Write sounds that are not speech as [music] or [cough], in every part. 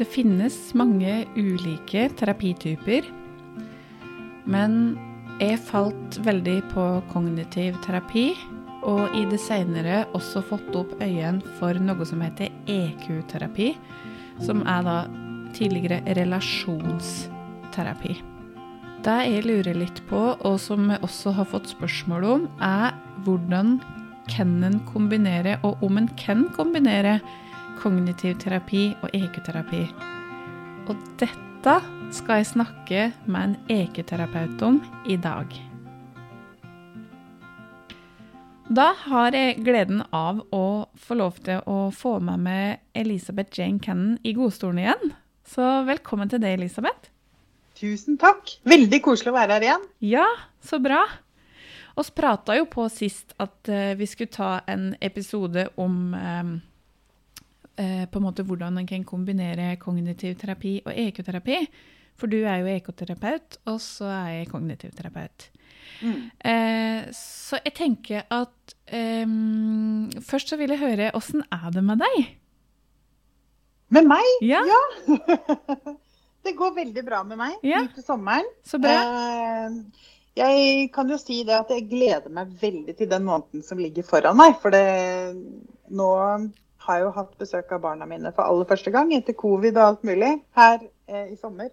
det finnes mange ulike terapityper. Men jeg falt veldig på kognitiv terapi, og i det seinere også fått opp øynene for noe som heter EQ-terapi, som er da tidligere relasjonsterapi. Det jeg lurer litt på, og som jeg også har fått spørsmål om, er hvordan kan en kombinere, og om en kan kombinere, kognitiv terapi og EQ-terapi. Og dette skal jeg snakke med en EQ-terapeut om i dag. Da har jeg gleden av å få lov til å få med meg Elisabeth Jane Cannon i godstolen igjen. Så velkommen til deg, Elisabeth. Tusen takk. Veldig koselig å være her igjen. Ja, så bra. Vi prata jo på sist at uh, vi skulle ta en episode om uh, på en måte hvordan en kan kombinere kognitiv terapi og EQ-terapi. For du er jo EK-terapeut, og så er jeg kognitiv terapeut. Mm. Eh, så jeg tenker at um, Først så vil jeg høre åssen er det med deg? Med meg? Ja. ja. [laughs] det går veldig bra med meg ja. til sommeren. Så bra. Eh, jeg kan jo si det at jeg gleder meg veldig til den måneden som ligger foran meg. For det, nå har jo hatt besøk av barna mine for aller første gang etter covid og alt mulig her eh, i sommer.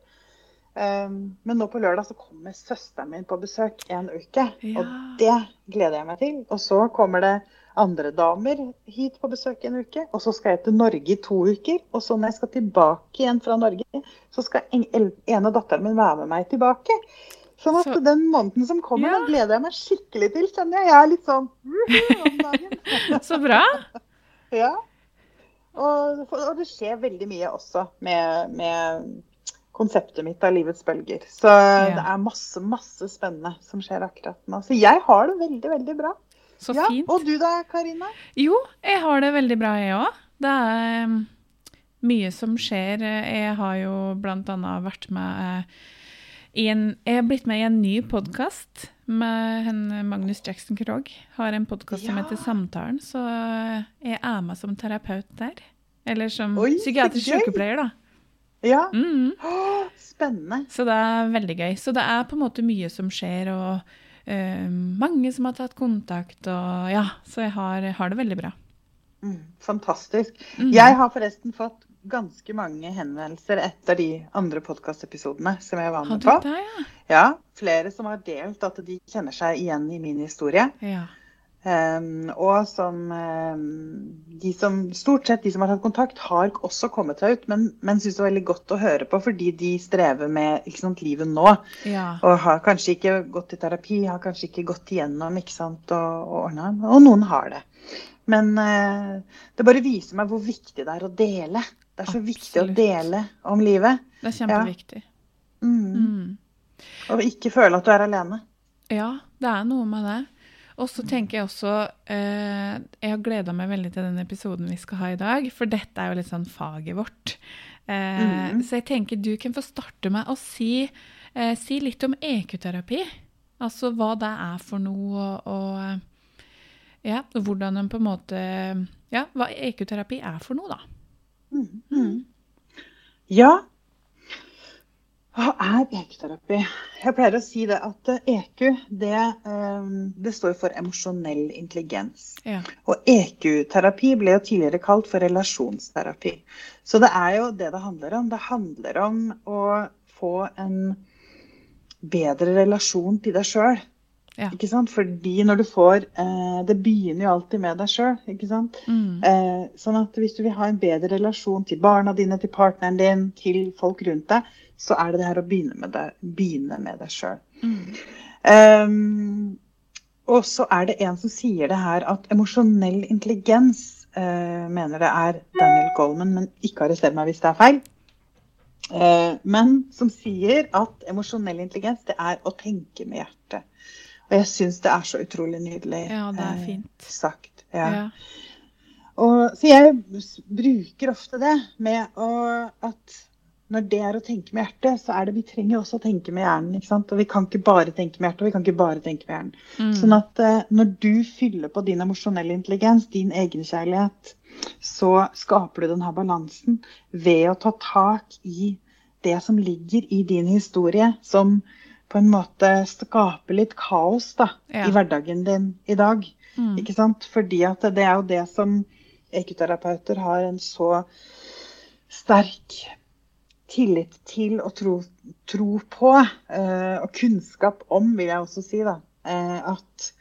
Um, men nå på lørdag så kommer søsteren min på besøk en uke. Ja. Og det gleder jeg meg til. Og så kommer det andre damer hit på besøk en uke. Og så skal jeg til Norge i to uker. Og så når jeg skal tilbake igjen fra Norge, så skal en, av datteren min være med meg tilbake. Sånn at så, den måneden som kommer, ja. da gleder jeg meg skikkelig til, kjenner jeg. Jeg er litt sånn om dagen. [laughs] så bra. ja. Og, og, det skjer veldig mye også med, med konseptet mitt av livets bølger. Så ja. det er masse, masse spennende som skjer akkurat nå. Så jeg har det veldig, veldig bra. Så ja, fint. Og du da, Karina? Jo, jeg har det veldig bra, jeg òg. Det er um, mye som skjer. Jeg har jo bl.a. vært med i en Jeg har blitt med i en ny podkast med Magnus Jackson Krogh. Har en podkast ja. som heter Samtalen, så jeg er med som terapeut der. Eller som Oi, psykiatrisk sykepleier, da. Ja. Mm. Oh, spennende. Så det er veldig gøy. Så det er på en måte mye som skjer. og uh, mange som har tatt kontakt, og ja, så jeg har, har det veldig bra. Mm, fantastisk. Mm. Jeg har forresten fått ganske mange henvendelser etter de andre podkastepisodene som jeg var med på. Det, ja? ja, flere som har delt at de kjenner seg igjen i min historie. Ja. Um, og som um, de som Stort sett de som har tatt kontakt, har også kommet seg ut, men, men syns det er veldig godt å høre på fordi de strever med sant, livet nå. Ja. Og har kanskje ikke gått i terapi, har kanskje ikke gått igjennom ikke sant, og, og ordna. Og noen har det. Men uh, det bare viser meg hvor viktig det er å dele. Det er så Absolutt. viktig å dele om livet. Det er kjempeviktig. Ja. Mm. Mm. Og ikke føle at du er alene. Ja, det er noe med det. Og så tenker jeg også eh, Jeg har gleda meg veldig til den episoden vi skal ha i dag, for dette er jo litt sånn faget vårt. Eh, mm. Så jeg tenker du kan få starte med å si, eh, si litt om EQ-terapi. Altså hva det er for noe, og, og ja, hvordan en på en måte Ja, hva EQ-terapi er for noe, da. Mm. Mm. Ja, hva er EQ-terapi? Jeg pleier å si det at EQ det, eh, det står for emosjonell intelligens. Ja. Og EQ-terapi ble jo tidligere kalt for relasjonsterapi. Så det er jo det det handler om. Det handler om å få en bedre relasjon til deg sjøl. Ja. Ikke sant? Fordi når du får eh, Det begynner jo alltid med deg sjøl. Mm. Eh, sånn at hvis du vil ha en bedre relasjon til barna dine, til partneren din, til folk rundt deg, så er det det her å begynne med, deg, begynne med deg sjøl. Mm. Eh, og så er det en som sier det her at emosjonell intelligens uh, mener det er Daniel Goldman, men ikke arrester meg hvis det er feil. Uh, men som sier at emosjonell intelligens det er å tenke med hjertet. Og jeg syns det er så utrolig nydelig ja, det er fint. Eh, sagt. Ja. Ja. Og, så jeg bruker ofte det med å, at når det er å tenke med hjertet, så er det vi trenger også å tenke med hjernen. ikke sant? Og vi kan ikke bare tenke med hjertet, og vi kan ikke bare tenke med hjernen. Mm. Sånn at eh, når du fyller på din emosjonelle intelligens, din egenkjærlighet, så skaper du denne balansen ved å ta tak i det som ligger i din historie, som på en måte skape litt kaos da, Ja. i hverdagen din i dag. Mm. Ikke sant? Fordi at det er jo det som ekoterapeuter har en så sterk tillit til og tro, tro på, eh, og kunnskap om, vil jeg også si, da. Eh, at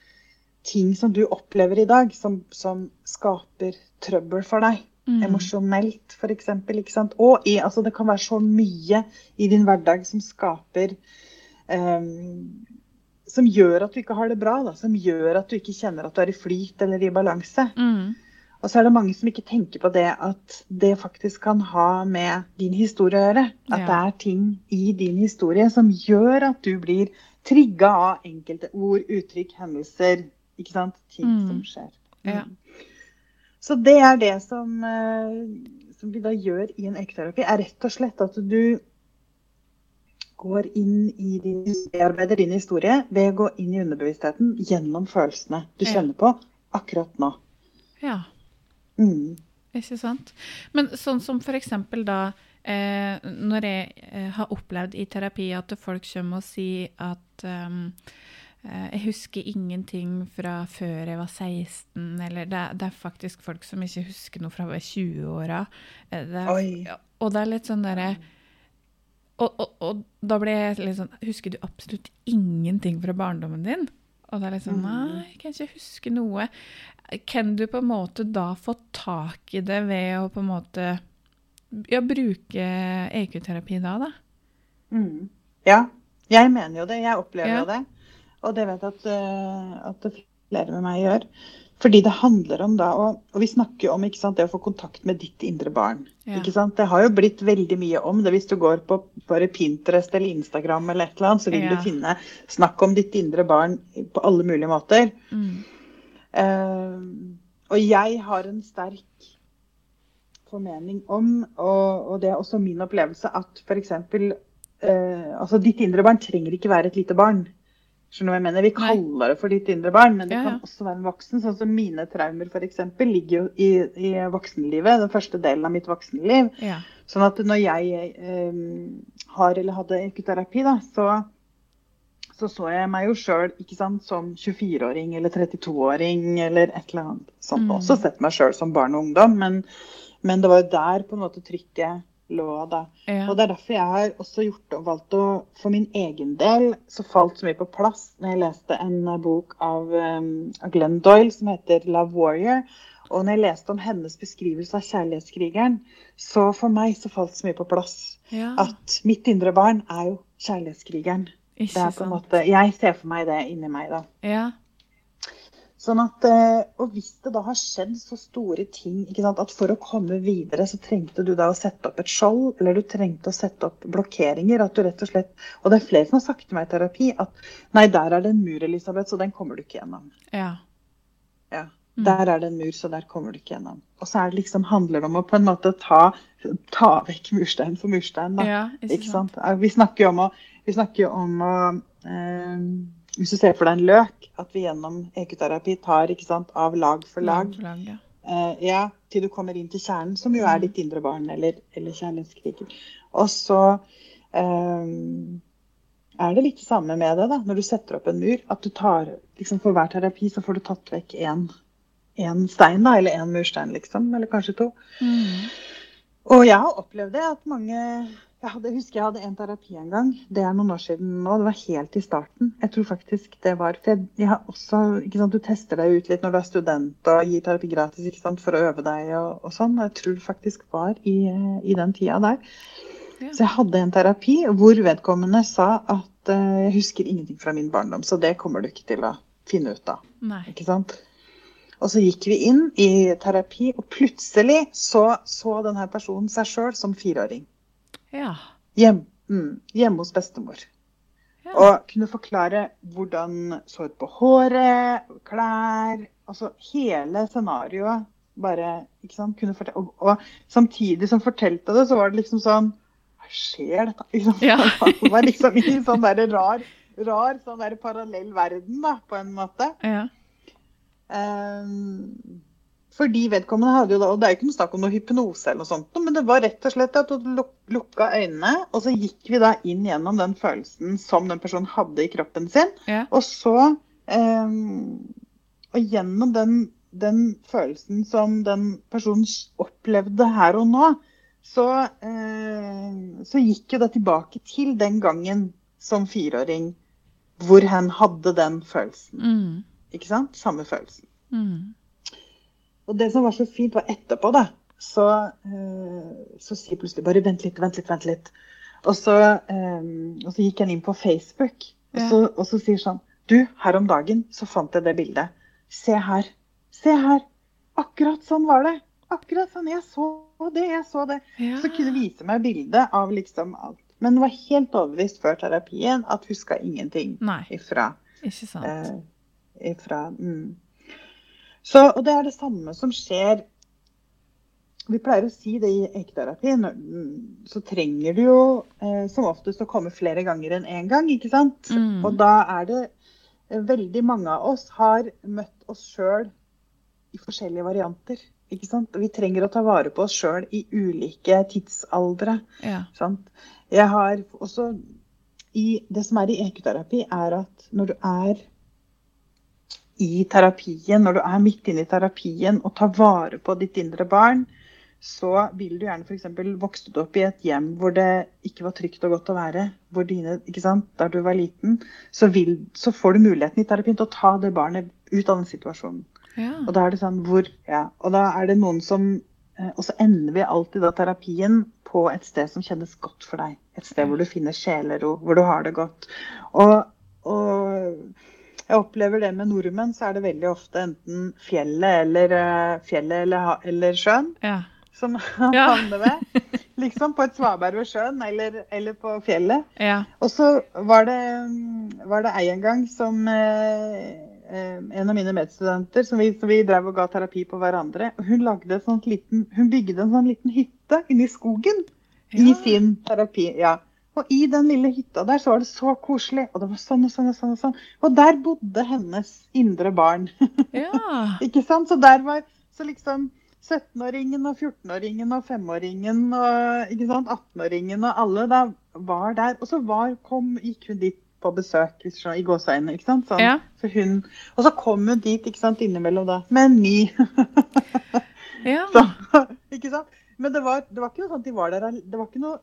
ting som du opplever i dag, som, som skaper trøbbel for deg, Mm. emosjonelt f.eks. Og i, altså, det kan være så mye i din hverdag som skaper eh, Som gjør at du ikke har det bra. Da, som gjør at du ikke kjenner at du er i flyt eller i balanse. Mm. Og så er det mange som ikke tenker på det at det faktisk kan ha med din historie å gjøre. At Ja. det er ting i din historie som gjør at du blir trigga av enkelte ord, uttrykk, hendelser. Ikke sant? Ting Mm. som skjer. Ja. Mm. Så det er det som, eh, som vi da gjør i en ekoterapi, er rett og slett at du går inn i din, bearbeider din historie ved å gå inn i underbevisstheten gjennom følelsene du kjenner på akkurat nå. ja. Mm. Ikke sant? Men sånn som eksempel da eh, Når jeg eh, har opplevd i terapi at folk kommer og sier at eh, jeg husker ingenting fra før jeg var 16, eller det, det er faktisk folk som ikke husker noe fra 20-åra. Eh, Og det er litt sånn derre og, og, og da ble jeg litt sånn Husker du absolutt ingenting fra barndommen din? Og det er litt sånn Mm. Nei, jeg kan ikke huske noe. Kan du på en måte da få tak i det ved å på en måte ja, bruke EQ-terapi da, da? Mm. Ja, jeg mener jo det. Jeg opplever Ja. jo det. Og det vet jeg at, eh, at flere med meg gjør. Fordi det handler om da, og, og vi snakker jo om ikke sant, det å få kontakt med ditt indre barn. Ja. Ikke sant? Det har jo blitt veldig mye om det. Hvis du går på bare Pinterest eller Instagram, eller et eller annet, så vil Ja. du finne snakk om ditt indre barn på alle mulige måter. Mm. Uh, og jeg har en sterk formening om, og, og det er også min opplevelse, at f.eks. Uh, altså ditt indre barn trenger ikke være et lite barn. Skjønner du hva jeg mener? Vi kaller det for ditt indre barn, men det Ja, ja. kan også være en voksen. Sånn som mine traumer f.eks. ligger jo i, i voksenlivet, den første delen av mitt voksenliv. Ja. Sånn at når jeg eh, har eller hadde ekoterapi, da, så, så så jeg meg jo sjøl som 24-åring eller 32-åring eller et eller annet sånt. Mm. Også sett meg sjøl som barn og ungdom, men, men det var jo der på en måte trykket lå da. Ja. Og det er derfor jeg har også gjort og valgt å For min egen del så falt så mye på plass når jeg leste en eh, bok av, um, av Glenn Doyle som heter 'Love Warrior'. Og når jeg leste om hennes beskrivelse av kjærlighetskrigeren, så for meg så falt så mye på plass ja. at mitt indre barn er jo kjærlighetskrigeren. Det Ikke er på en måte, Jeg ser for meg det inni meg, da. Ja. Sånn at, eh, Og hvis det da har skjedd så store ting ikke sant, at for å komme videre, så trengte du da å sette opp et skjold, eller du trengte å sette opp blokkeringer. at du rett Og slett, og det er flere som har sagt til meg i terapi at nei, der er det en mur, Elisabeth, så den kommer du ikke gjennom. ja. Ja. Mm. Der er det en mur, så der kommer du ikke gjennom. Og så er det liksom, handler det om å på en måte ta, ta vekk murstein for murstein. da. ja Ikke sant? Vi snakker jo om å, vi snakker om å eh, Hvis du ser for deg en løk, at vi gjennom ekoterapi tar sant, av lag for lag, for lag, ja. Uh, ja, til du kommer inn til kjernen, som jo er Mm. ditt indre barn eller, eller kjærlighetskriger. Og så eh, er det litt det samme med det, da, når du setter opp en mur. At du tar liksom For hver terapi så får du tatt vekk én stein, da, eller én murstein, liksom. Eller kanskje to. Mm. Og jeg har opplevd det at mange jeg, hadde, husker jeg hadde en terapi en gang. Det er noen år siden nå. Det var helt i starten. Jeg tror faktisk det var For jeg, jeg har også ikke sant, Du tester deg ut litt når du er student og gir terapi gratis ikke sant, for å øve deg og, og sånn. Jeg tror det faktisk var i, i den tida der. Ja. Så jeg hadde en terapi hvor vedkommende sa at uh, jeg husker ingenting fra min barndom, så det kommer du ikke til å finne ut av. Nei. Ikke sant? Og så gikk vi inn i terapi, og plutselig så, så denne personen seg sjøl som fireåring. Ja. Hjem, mm, hjemme hos bestemor. ja. Og kunne forklare hvordan så ut på håret, klær Altså hele scenarioet. Bare, ikke sant? Kunne fortelle, og, og samtidig som fortalte det, så var det liksom sånn Hva skjer dette? Liksom, Ja. [laughs] Det var liksom i en sånn der rar, rar sånn der parallell verden, da, på en måte. ja. Ehm, Fordi vedkommende hadde jo da, og Det er jo ikke noe snakk om noe hypnose, eller noe sånt, men det var rett og slett at hun luk, lukka øynene, og så gikk vi da inn gjennom den følelsen som den personen hadde i kroppen sin. Ja. Og så eh, Og gjennom den, den følelsen som den personen opplevde her og nå, så, eh, så gikk jo det tilbake til den gangen som fireåring hvor han hadde den følelsen. Mm. Ikke sant? Samme følelsen. Mm. Og det som var så fint, var etterpå, da. Så, eh, så sier plutselig bare 'vent litt, vent litt', vent litt. Og så, eh, og så gikk han inn på Facebook, og så, og så sier sånn 'Du, her om dagen så fant jeg det bildet. Se her. Se her. Akkurat sånn var det. Akkurat sånn. Jeg så det, jeg så det. Ja. Så kunne vise meg bildet av liksom alt. Men var helt overbevist før terapien at huska ingenting Nei, ifra ikke sant. eh, ifra mm. Så, og det er det samme som skjer Vi pleier å si det i eketerapi. mm, Så trenger du jo eh, som oftest å komme flere ganger enn én gang, ikke sant? Mm. Og da er det eh, Veldig mange av oss har møtt oss sjøl i forskjellige varianter. Ikke sant? Vi trenger å ta vare på oss sjøl i ulike tidsaldre. Ja. Sant? Jeg har også i, Det som er i ekoterapi, er at når du er i terapien, når du er midt inne i terapien og tar vare på ditt indre barn, så vil du gjerne f.eks. vokse du opp i et hjem hvor det ikke var trygt og godt å være, hvor dine, ikke sant, der du var liten, så, vil, så får du muligheten i terapien til å ta det barnet ut av den situasjonen. ja. Og da er det sånn hvor Ja. Og da er det noen som eh, Og så ender vi alltid da terapien på et sted som kjennes godt for deg. Et sted hvor du finner sjelero, hvor du har det godt. Og, og jeg opplever det med nordmenn, så er det veldig ofte enten fjellet eller, eh, fjellet eller, eller sjøen ja. som [laughs] Ja. havner ved. Liksom på et svaberg ved sjøen eller, eller på fjellet. Ja. Og så var det, var det ei en gang som eh, eh, en av mine medstudenter som vi, som vi drev og ga terapi på hverandre. Hun, lagde et sånt liten, hun bygde en sånn liten hytte inni skogen skogen i sin terapi. ja. Og i den lille hytta der så var det så koselig. Og det var sånn og sånn og sånn. Og sånn. Og der bodde hennes indre barn. [laughs] ja. Ikke sant? Så der var så liksom 17-åringen og 14-åringen og 5-åringen og ikke sant? 18-åringen og alle da var der. Og så var, kom, gikk hun dit på besøk hvis skjønner, i gåseøynene. ikke sant? Sånn, Ja. Så hun, og så kom hun dit ikke sant, innimellom da, med en ny. [laughs] ja. Så, ikke sant? Men det var, det var ikke noe sånn at de var der det var ikke noe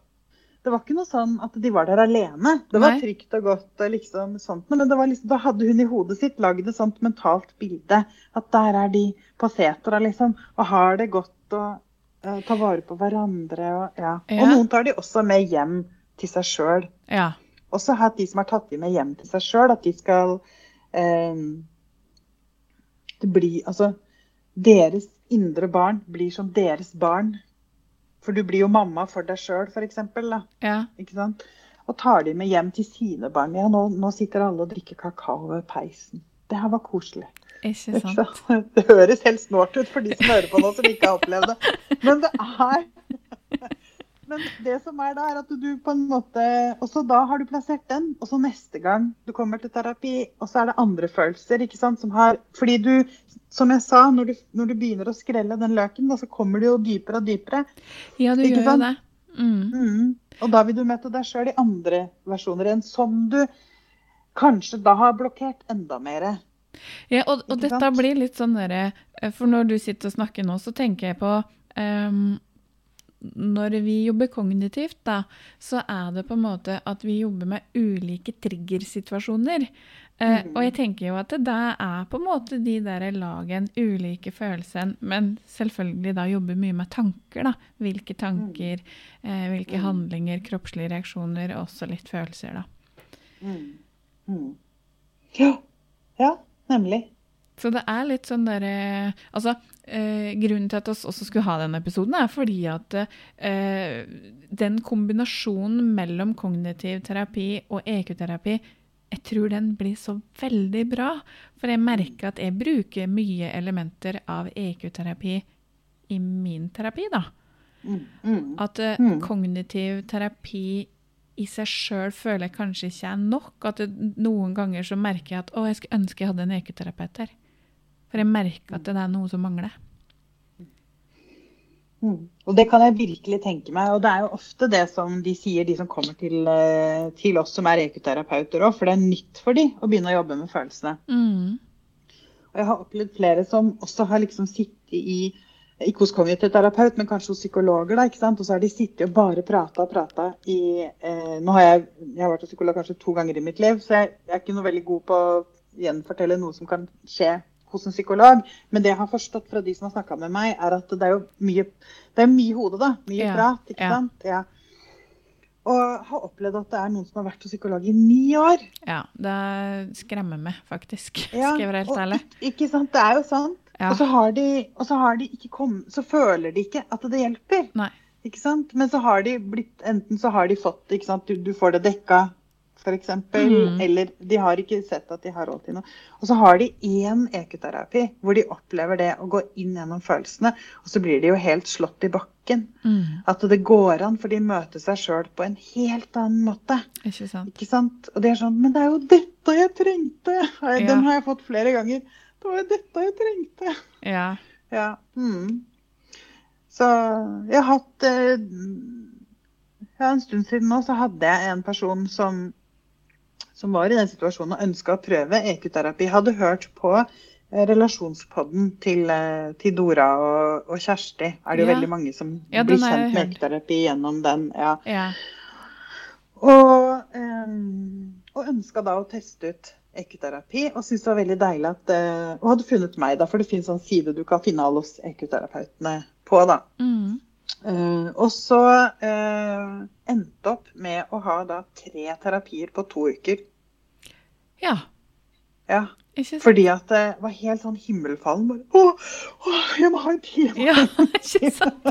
det var ikke noe sånn at de var der alene. Det var Nei. trygt og godt. og liksom sånt. Men det var liksom, da hadde hun i hodet sitt lagd et sånt mentalt bilde. At der er de på setra liksom, og har det godt og uh, tar vare på hverandre. Og, ja. Ja. og noen tar de også med hjem til seg sjøl. ja. Også har de som har tatt de med hjem til seg sjøl, at de skal uh, Det blir Altså, deres indre barn blir som deres barn. For du blir jo mamma for deg sjøl, f.eks. ja. Ikke sant? Og tar de med hjem til sine barn. Ja, nå, nå sitter alle og drikker kakao ved peisen. Det her var koselig. Ikke Ikke sant. sant? [laughs] Det høres helt snålt ut for de som hører på nå, som ikke har opplevd det. Men det er Men det som er da, er at du på en måte Og så da har du plassert den, og så neste gang du kommer til terapi, og så er det andre følelser, ikke sant, som har Fordi du, som jeg sa, når du, når du begynner å skrelle den løken, da, så kommer du jo dypere og dypere. Ja, du gjør jo det. Mm. Mm. Og da vil du møte deg sjøl i andre versjoner igjen, som du kanskje da har blokkert enda mer. Ja, og, og dette blir litt sånn derre For når du sitter og snakker nå, så tenker jeg på ehm, Når vi jobber kognitivt, da, så er det på en måte at vi jobber med ulike triggersituasjoner. Eh, Mm. og jeg tenker jo at det der er på en måte de der lagen, ulike følelsene, men selvfølgelig da jobber mye med tanker, da. Hvilke tanker, eh, hvilke Mm. handlinger, kroppslige reaksjoner, og også litt følelser, da. Mm. Mm. Ja. ja, nemlig. Så det er litt sånn derre Altså, eh, grunnen til at vi også skulle ha denne episoden, er fordi at eh, den kombinasjonen mellom kognitiv terapi og EQ-terapi, jeg tror den blir så veldig bra. For jeg merker at jeg bruker mye elementer av EQ-terapi i min terapi, da. Mm. Mm. At eh, Mm. kognitiv terapi i seg sjøl føler jeg kanskje ikke er nok. At det, noen ganger så merker jeg at å, jeg skulle ønske jeg hadde en EQ-terapeut her. For jeg merker at det er noe som mangler. Mm. Og det kan jeg virkelig tenke meg. Og det er jo ofte det som de sier, de som kommer til, eh, til oss som er ekoterapeuter òg, for det er nytt for de å begynne å jobbe med følelsene. Mm. Og jeg har opplevd flere som også har liksom sittet i ikke hos kognitiv terapeut, men kanskje hos psykologer. da, ikke sant? Og så har de sittet og bare prata og prata i eh, Nå har jeg, jeg har vært hos psykolog kanskje to ganger i mitt liv, så jeg, jeg er ikke noe veldig god på å gjenfortelle noe som kan skje hos en psykolog. Men det jeg har forstått fra de som har snakka med meg, er at det er jo mye, det er mye hode, da. Mye Ja, prat, ikke ja. sant. Ja. Og har opplevd at det er noen som har vært hos psykolog i ni år. Ja, det skremmer meg faktisk, [laughs] Ja, skal jeg være helt ærlig. Ikke, ikke sant, det er jo sant. Ja. Og så har de, og så har de ikke kommet, så føler de ikke at det hjelper. Nei. Ikke sant? Men så har de blitt, enten så har de fått ikke sant, du, du får det dekka, f.eks., Mm. eller de har ikke sett at de har råd til noe. Og så har de én ekoterapi hvor de opplever det å gå inn gjennom følelsene, og så blir de jo helt slått i bakken. Mm. At det går an, for de møter seg sjøl på en helt annen måte. Ikke sant? Ikke sant? Og de er sånn Men det er jo dette jeg trengte! Den Ja. Har jeg fått flere ganger. Det var jo dette jeg trengte. Ja. Ja. Mm. Så jeg har hatt eh, ja, En stund siden nå så hadde jeg en person som, som var i den situasjonen og ønska å prøve EQ-terapi. Hadde hørt på eh, relasjonspodden til, eh, til Dora og, og Kjersti. Er det jo Ja. veldig mange som Ja, blir kjent med. EQ-terapi gjennom den. ja. ja. Og, um, og ønska da å teste ut ekkuterapi. Og syntes det var veldig deilig at uh, Og hadde funnet meg, da, for det finnes en side du kan finne alle oss ekkuterapeutene på. da. Mm. Eh, og så uh, endte opp med å ha da tre terapier på to uker. ja. Ja, Fordi at det var helt sånn himmelfallen. Bare, å, å, jeg må ha en time! Ja, [laughs] ikke sant?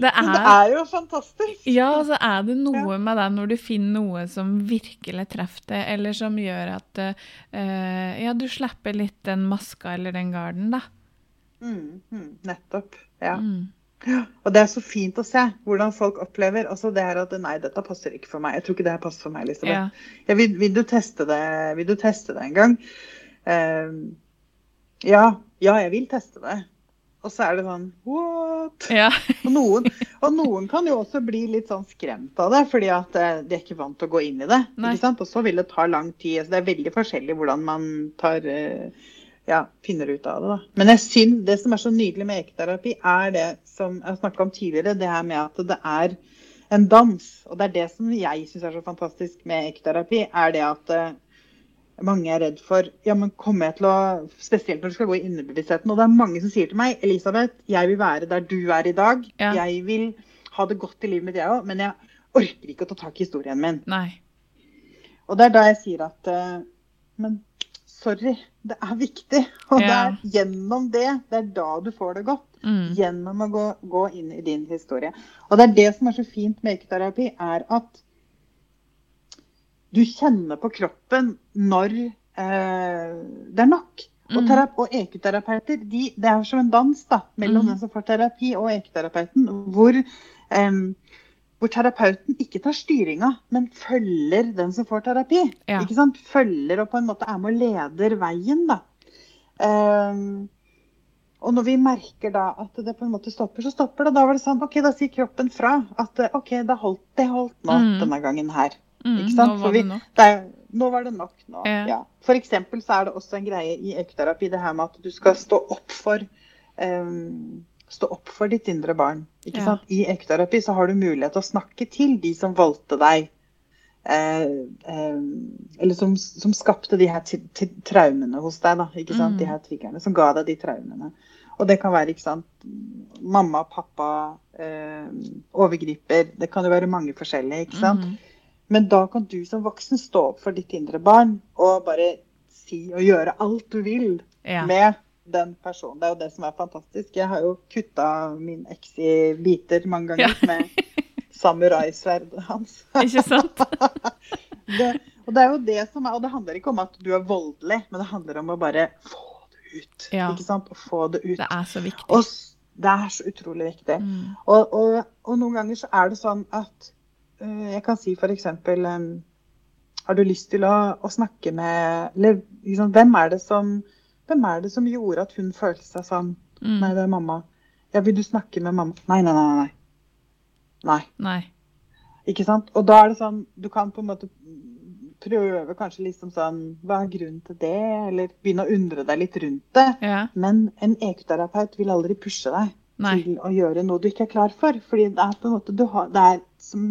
Det Men det er er jo fantastisk. Ja, så er det noe med det når du finner noe som virkelig treffer deg, eller som gjør at uh, ja, du slipper litt den maska eller den garden, da. Mm, mm, nettopp. Ja. Mm. Og det er så fint å se hvordan folk opplever også det her at nei, dette passer ikke for meg. Jeg tror ikke det her passer for meg, Elisabeth. Ja. Ja, vil, vil, du teste det, vil du teste det en gang? Uh, ja, ja, jeg vil teste det. Og så er det sånn what? Ja. [laughs] Og noen, og noen kan jo også bli litt sånn skremt av det, fordi at eh, de er ikke vant til å gå inn i det. Og så vil det ta lang tid. Så det er veldig forskjellig hvordan man tar eh, ja, finner ut av det. da. Men jeg synes det som er så nydelig med eketerapi, er det som jeg har snakka om tidligere, det her med at det er en dans. Og det er det som jeg syns er så fantastisk med eketerapi, er det at eh, mange er redd for ja, men kommer jeg til å, Spesielt når du skal gå i underbevisstheten. Og det er mange som sier til meg Elisabeth, jeg vil være der du er i dag. Ja. Jeg vil ha det godt i livet mitt, jeg òg. Men jeg orker ikke å ta tak i historien min. Nei. Og det er da jeg sier at eh, Men sorry, det er viktig. Og det er gjennom det, det er da du får det godt. Mm. Gjennom å gå, gå inn i din historie. Og det er det som er så fint med ekoterapi, er at du kjenner på kroppen når eh, det er nok. Og, Mm. terap og ekoterapeuter, de, det er som en dans da, mellom Mm. den som får terapi og ekoterapeuten, hvor, em, hvor terapeuten ikke tar styringa, men følger den som får terapi. Ja. Ikke sant? Følger og på en måte er med og leder veien. da. Um, og når vi merker da at det på en måte stopper, så stopper det. Da var det sånn, ok, da sier kroppen fra at ok, det holdt, det holdt nå Mm. denne gangen her. Mm. Ikke sant? Nå var vi- det er, nå var det nok. nå. Ja. Ja. For eksempel så er det også en greie i økoterapi det her med at du skal stå opp for em, stå opp for ditt indre barn. Ikke Ja. sant? I økoterapi så har du mulighet til å snakke til de som valgte deg. Eh, eh, eller som, som skapte de her traumene hos deg. da? Mm. De her triggerne som ga deg de traumene. Og det kan være sant, mamma, pappa, eh, overgriper. Det kan jo være mange forskjellige. Mhm. Men da kan du som voksen stå opp for ditt indre barn og bare si og gjøre alt du vil Ja. med den personen. Det er jo det som er fantastisk. Jeg har jo kutta min eks i biter mange ganger med samuraisverdet hans. [laughs] Ikke sant? [laughs] Det, og det er jo det som er, og det handler ikke om at du er voldelig, men det handler om å bare få det ut. Ja. Ikke sant? Å få det ut. Det er så viktig. Og det er så utrolig viktig. Mm. Og, og, og noen ganger så er det sånn at uh, jeg kan si f.eks. Um, har du lyst til å, å snakke med eller, liksom, hvem, er det som, hvem er det som gjorde at hun følte seg sånn? Mm. Nei, det er mamma. Ja, vil du snakke med mamma? Nei, nei, nei. Nei. nei. Nei. Ikke sant? Og da er det sånn Du kan på en måte prøve kanskje liksom sånn Hva er grunnen til det? Eller begynne å undre deg litt rundt det. Ja. Men en EQ-terapeut vil aldri pushe deg Nei. til å gjøre noe du ikke er klar for. Fordi det er på en måte du har, Det er som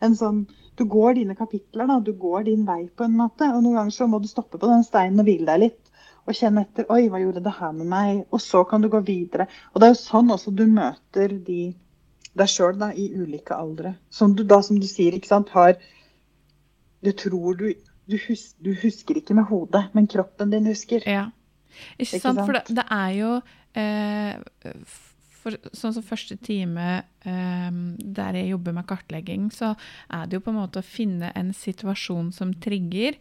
en sånn Du går dine kapitler, da. Du går din vei på en måte. Og noen ganger så må du stoppe på den steinen og hvile deg litt. Og kjenne etter Oi, hva gjorde det her med meg? Og så kan du gå videre. Og det er jo sånn også du møter de deg sjøl i ulike aldre. Som du da, som du sier, ikke sant, har Du tror du du, hus, du husker ikke med hodet, men kroppen din husker. Ja. Ikke, Ikke sant? For det, det er jo eh, for, Sånn som første time eh, der jeg jobber med kartlegging, så er det jo på en måte å finne en situasjon som trigger.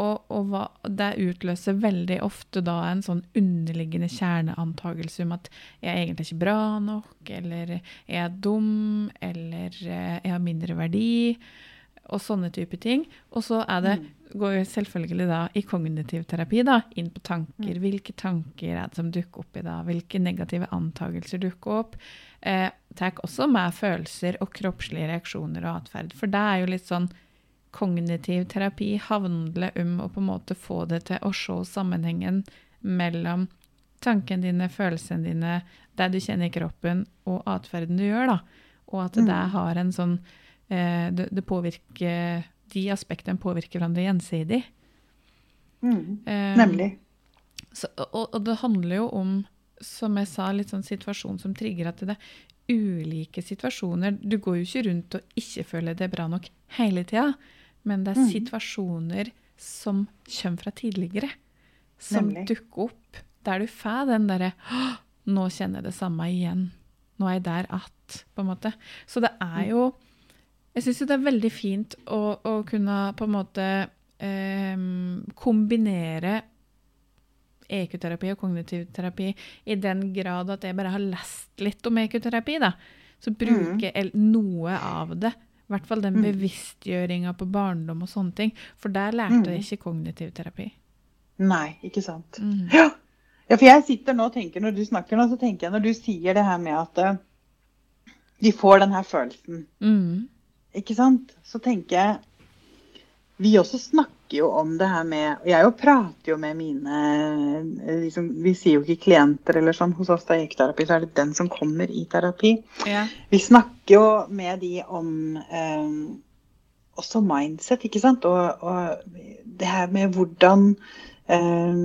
Og, og hva, det utløser veldig ofte da en sånn underliggende kjerneantagelse om at jeg er egentlig ikke bra nok, eller jeg er dum, eller eh, jeg har mindre verdi, og sånne type ting. Og så er det, går jo selvfølgelig da i kognitiv terapi da, inn på tanker. Hvilke tanker er det som dukker opp i da? Hvilke negative antagelser dukker opp? Eh, tar også med følelser og kroppslige reaksjoner og atferd. For det er jo litt sånn kognitiv terapi handler om å på en måte få det til å se sammenhengen mellom tankene dine, følelsene dine, det du kjenner i kroppen, og atferden du gjør. da. Og at det har en sånn eh, det, det påvirker De aspektene påvirker hverandre gjensidig. Mm. Eh, Nemlig. så, og, og det handler jo om, som jeg sa, litt sånn situasjon som trigger at det er ulike situasjoner. Du går jo ikke rundt og ikke føler det bra nok hele tida, men det er Mm. situasjoner som kommer fra tidligere, som Nemlig. dukker opp, der du får den derre Nå kjenner jeg det samme igjen. Nå er jeg der at, på en måte. Så det er jo Jeg syns jo det er veldig fint å, å kunne på en måte eh, kombinere EQ-terapi og kognitiv terapi i den grad at jeg bare har lest litt om EQ-terapi, da. Så bruker jeg noe av det. I hvert fall den Mm. bevisstgjøringa på barndom og sånne ting. For der lærte Mm. jeg ikke kognitiv terapi. Nei, ikke sant. Mm. Ja. ja, for jeg sitter nå og tenker, når du snakker nå, så tenker jeg når du sier det her med at uh, de får den her følelsen, Mm. ikke sant, så tenker jeg Vi også snakker jo om det her med jeg jo prater jo med mine eh, liksom, Vi sier jo ikke klienter eller sånn. Hos oss det er EK-terapi, så er det den som kommer i terapi. Ja. Vi snakker jo med de om eh, også mindset, ikke sant. Og, og det her med hvordan eh,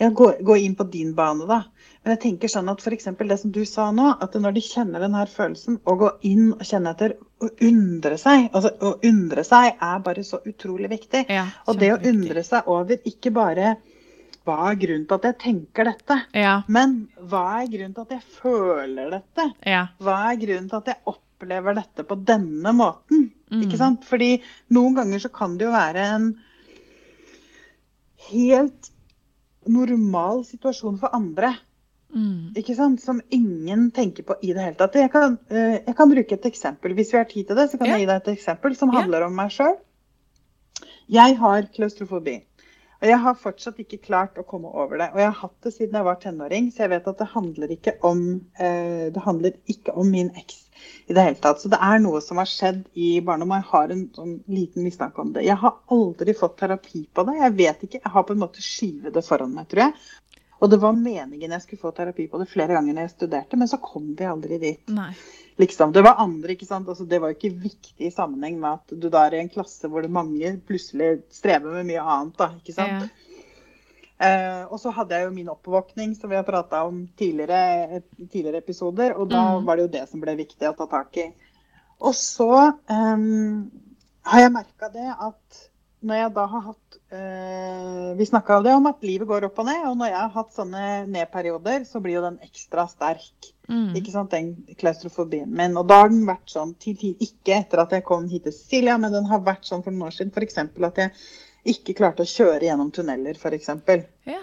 ja, gå, gå inn på din bane, da. Men jeg tenker sånn at f.eks. det som du sa nå, at når de kjenner den her følelsen, å gå inn og kjenne etter og undre seg altså Å undre seg er bare så utrolig viktig. ja Og det å undre seg over ikke bare hva er grunnen til at jeg tenker dette, Ja. men hva er grunnen til at jeg føler dette? Ja. Hva er grunnen til at jeg opplever dette på denne måten? Mm. Ikke sant? Fordi noen ganger så kan det jo være en helt normal situasjon for andre. Mm. Ikke sant? Som ingen tenker på i det hele tatt. Jeg kan, eh, jeg kan bruke et eksempel. Hvis vi har tid til det, så kan yeah. jeg gi deg et eksempel som handler handler om meg sjøl. Jeg har klaustrofobi. Og jeg har fortsatt ikke klart å komme over det. Og jeg har hatt det siden jeg var tenåring, så jeg vet at det handler ikke om, eh, det handler ikke om min eks i det hele tatt. Så det er noe som har skjedd i barndommen. jeg har en sånn liten mistanke om det. Jeg har aldri fått terapi på det. Jeg vet ikke. Jeg har på en måte skyvet det foran meg, tror jeg. Og det var meningen jeg skulle få terapi på det flere ganger når jeg studerte, men så kom vi aldri dit. Liksom. Det var andre, ikke sant. Altså, det var jo ikke viktig i sammenheng med at du da er i en klasse hvor det mange plutselig strever med mye annet, da. Ikke sant. Ja. Uh, og så hadde jeg jo min oppvåkning, som vi har prata om tidligere, tidligere episoder. Og da Mm. var det jo det som ble viktig å ta tak i. Og så um, har jeg merka det at når jeg da har hatt Vi snakka jo det om at livet går opp og ned, og når jeg har hatt sånne nedperioder, så blir jo den ekstra sterk. Mm. Ikke sant, den klaustrofobien min. Og da har den vært sånn til tid, ikke etter at jeg kom hit til Sicilia, men den har vært sånn for noen år siden. F.eks. at jeg ikke klarte å kjøre gjennom tunneler, f.eks. Ja.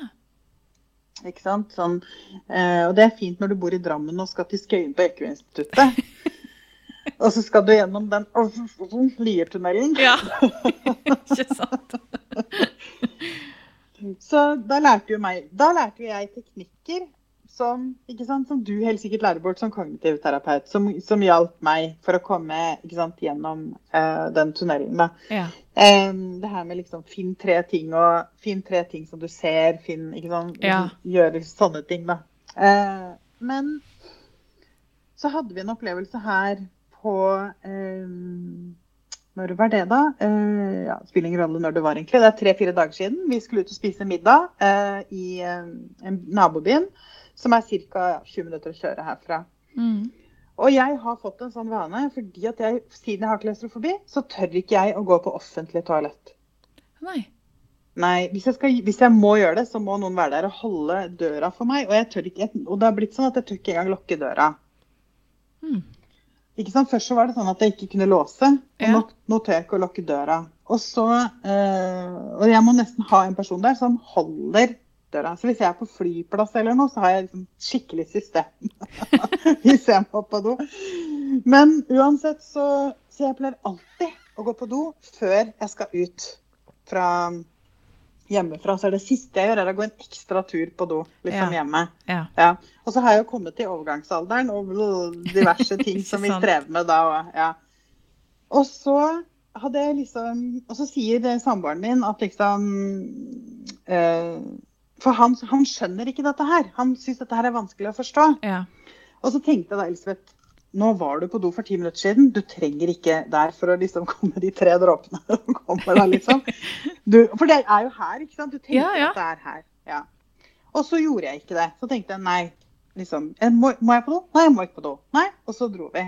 Ikke sant? Sånn, eh, og det er fint når du bor i Drammen og skal til Skøyen på Ekorninstituttet. [laughs] [laughs] og så skal du gjennom den Liertunnelen. ja. [laughs] ikke sant? Så da lærte, jo meg, da lærte jo jeg teknikker som, ikke sant, som du helt sikkert lærer bort som kognitiv terapeut, som, som hjalp meg for å komme ikke sant, gjennom uh, den tunnelen. Ja. Um, det her med liksom finn tre ting, og finn tre ting som du ser, finn ikke sant, Ja. Gjøre sånne ting, da. Uh, men så hadde vi en opplevelse her på eh, Når var det, da? Eh, ja, spiller ingen rolle når det var, egentlig. Det er tre-fire dager siden. Vi skulle ut og spise middag eh, i eh, en nabobyen som er ca. 20 minutter å kjøre herfra. Mm. Og jeg har fått en sånn vane, fordi at jeg, siden jeg har klaustrofobi, så tør ikke jeg å gå på offentlig toalett. Nei. Nei, hvis jeg, skal, hvis jeg må gjøre det, så må noen være der og holde døra for meg. Og, jeg tør ikke, og det har blitt sånn at jeg tør ikke engang lukke døra. Mm. Ikke sant? Først så var det sånn at jeg ikke kunne låse, og Ja. nå, nå tør jeg ikke å lukke døra. Og så, eh, og jeg må nesten ha en person der som holder døra. Så hvis jeg er på flyplass eller noe, så har jeg liksom skikkelig system. [laughs] hvis jeg må på do. Men uansett så, så jeg pleier alltid å gå på do før jeg skal ut fra hjemmefra. Så er det siste jeg gjør, er å gå en ekstra tur på do liksom Ja. hjemme. Ja. Ja. Og så har jeg jo kommet til overgangsalderen og diverse [laughs] ting som vi strever med da. Og, ja. og så hadde jeg liksom Og så sier samboeren min at liksom eh, For han, han skjønner ikke dette her. Han syns dette her er vanskelig å forstå. Ja. Og så tenkte jeg da, Elisabeth, nå var du på do for ti minutter siden. Du trenger ikke der for å liksom komme de tre dråpene [laughs] som kommer da, liksom. Du, for det er jo her, ikke sant? Du tenker Ja, ja. at det er her. Ja. Og så gjorde jeg ikke det. Så tenkte jeg nei, liksom. Må, må jeg på do? Nei, jeg må ikke på do. Nei. Og så dro vi.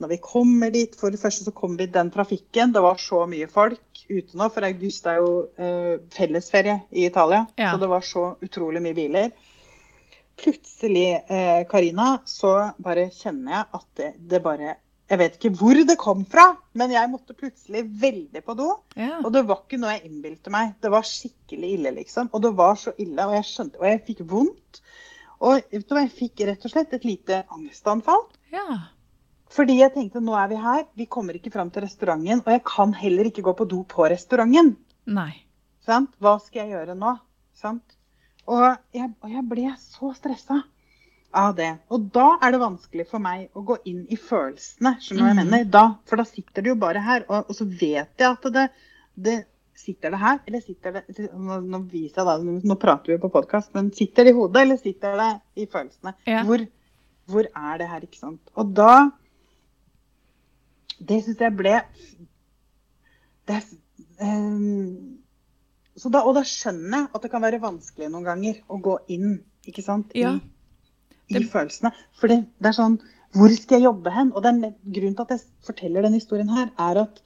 Når vi kommer dit, for det første så kom vi i den trafikken. Det var så mye folk ute nå, for august er jo eh, fellesferie i Italia. Ja. Så det var så utrolig mye biler. Plutselig, eh, Karina, så bare kjenner jeg at det, det bare Jeg vet ikke hvor det kom fra, men jeg måtte plutselig veldig på do. ja. Og det var ikke noe jeg innbilte meg. Det var skikkelig ille, liksom. Og det var så ille, og jeg skjønte Og jeg fikk vondt. Og vet du jeg fikk rett og slett et lite angstanfall. ja. Fordi jeg tenkte nå er vi her, vi kommer ikke fram til restauranten, og jeg kan heller ikke gå på do på restauranten. Nei. Sant? Hva skal jeg gjøre nå? Sant? Og, jeg, og jeg ble så stressa av det. Og da er det vanskelig for meg å gå inn i følelsene. Skjønner du hva jeg Mhm. mener? Da, for da sitter det jo bare her. Og, og så vet jeg at det, det Sitter det her, eller sitter det Nå, nå viser jeg da, nå, prater vi jo på podkast, men sitter det i hodet, eller sitter det i følelsene? Ja. Hvor, hvor er det her, ikke sant? Og da Det syns jeg ble det, er- så da, Og da skjønner jeg at det kan være vanskelig noen ganger å gå inn ikke sant? I, Ja. i Det- følelsene. For det, det er sånn Hvor skal jeg jobbe hen? Og den, grunnen til at jeg forteller denne historien her, er at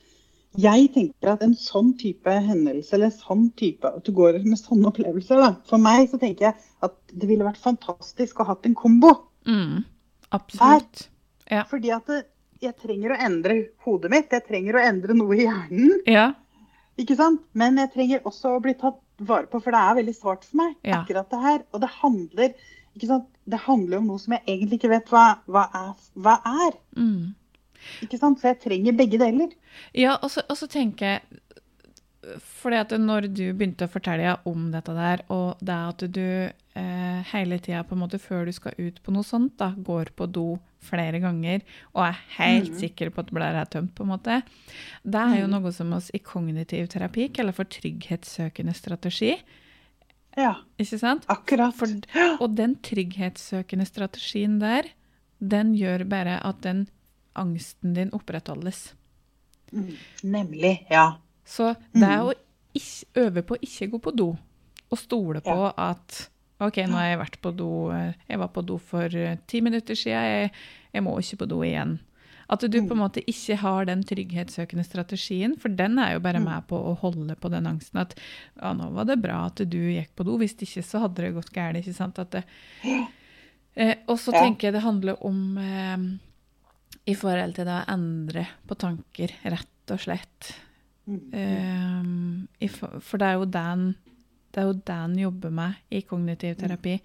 jeg tenker at en sånn type hendelse, eller sånn type, at du går med sånne opplevelser da. For meg så tenker jeg at det ville vært fantastisk å ha hatt en kombo. Mm. Absolutt. Ja. Fordi at det, jeg trenger å endre hodet mitt. Jeg trenger å endre noe i hjernen. Ja. Ikke sant? Men jeg trenger også å bli tatt vare på, for det er veldig svart for meg. Ja. akkurat det her. Og det handler ikke sant? Det handler om noe som jeg egentlig ikke vet hva, hva, er, hva er. Mm. Ikke sant? Så jeg trenger begge deler. Ja, og så, og så tenker jeg fordi at når du begynte å fortelle om dette der, og det at du eh, hele tida på en måte før du skal ut på noe sånt, da, går på do flere ganger og er helt mm. sikker på at blæra er tømt, på en måte, det er jo Mhm. noe som oss i kognitiv terapi kaller for trygghetssøkende strategi. Ja, Ikke sant? akkurat. For, og den trygghetssøkende strategien der, den gjør bare at den angsten din opprettholdes. Mm, Nemlig. Ja. Så det er Mm. å ikke, øve på å ikke gå på do, og stole på Ja. at OK, nå har jeg vært på do eh, Jeg var på do for eh, ti minutter siden, jeg, jeg må ikke på do igjen. At du på en Mm. måte ikke har den trygghetssøkende strategien, for den er jo bare Mm. med på å holde på den angsten at ja, nå var det bra at du gikk på do, hvis ikke så hadde det gått galt. ikke sant? At det, eh, og så tenker jeg det handler om eh, i forhold til det å endre på tanker, rett og slett. Mm. Um, for, det er jo den det er jo den jobber med i kognitiv terapi.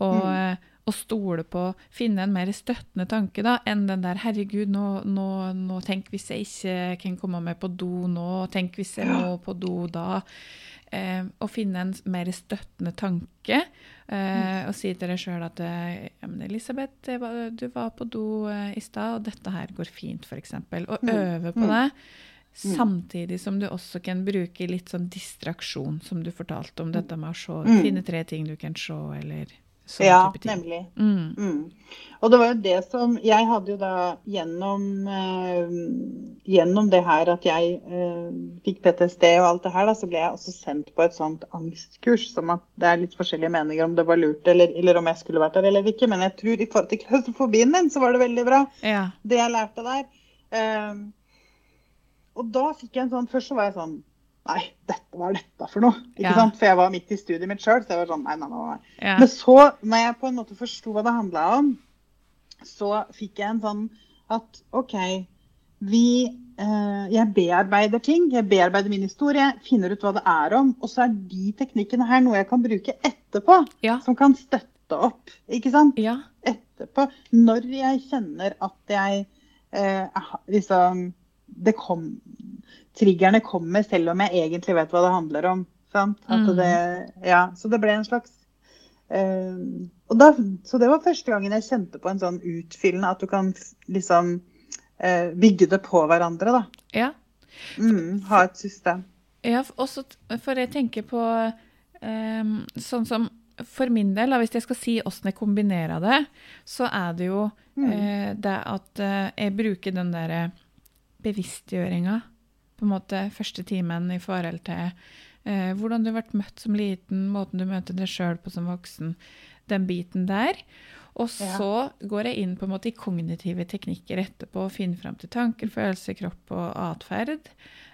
Og, Mm. og stole på Finne en mer støttende tanke da, enn den der 'herregud, nå, nå, nå tenk hvis jeg ikke kan komme meg på do nå', 'tenk hvis jeg må på do da'. eh, å finne en mer støttende tanke. Eh, og si til deg sjøl at eh, ja, men 'Elisabeth, du var på do eh, i stad, og dette her går fint', f.eks. Og Mm. øve på Mm. Samtidig som du også kan bruke litt sånn distraksjon, som du fortalte om dette med å se, Mm. finne tre ting du kan se, eller sånn Ja, type ting. Ja, nemlig. Mm. Mm. Og det var jo det som Jeg hadde jo da gjennom, eh, gjennom det her at jeg eh, fikk PTSD og alt det her, da, så ble jeg også sendt på et sånt angstkurs. Som at det er litt forskjellige meninger om det var lurt eller, eller om jeg skulle vært der eller ikke. Men jeg tror i forhold til klaustrofobien din, så var det veldig bra, Ja. det jeg lærte der. Eh, og da fikk jeg en sånn Først så var jeg sånn Nei, dette, hva er dette for noe? Ikke Ja. sant? For jeg var midt i studiet mitt sjøl, så jeg var sånn nei, nei, nei. nei. Ja. Men så, når jeg på en måte forsto hva det handla om, så fikk jeg en sånn at OK, vi eh, Jeg bearbeider ting. Jeg bearbeider min historie, finner ut hva det er om. Og så er de teknikkene her noe jeg kan bruke etterpå, Ja. som kan støtte opp. Ikke sant? ja. Etterpå. Når jeg kjenner at jeg eh, liksom Det kom Triggerne kommer selv om jeg egentlig vet hva det handler om. Mm. det, ja, så det ble en slags uh, da, Så det var første gangen jeg kjente på en sånn utfyllende at du kan liksom uh, bygge det på hverandre, da. ja. Mm, ha et system. Ja, også, for jeg tenker på um, sånn som For min del, hvis jeg skal si åssen jeg kombinerer det, så er det jo eh, det at eh, jeg bruker den derre bevisstgjøringa på en måte første timen i forhold til eh, hvordan du ble møtt som liten, måten du møter deg sjøl på som voksen, den biten der. Og Ja. så går jeg inn på en måte i kognitive teknikker etterpå og finner fram til tanker, følelser, kropp og atferd.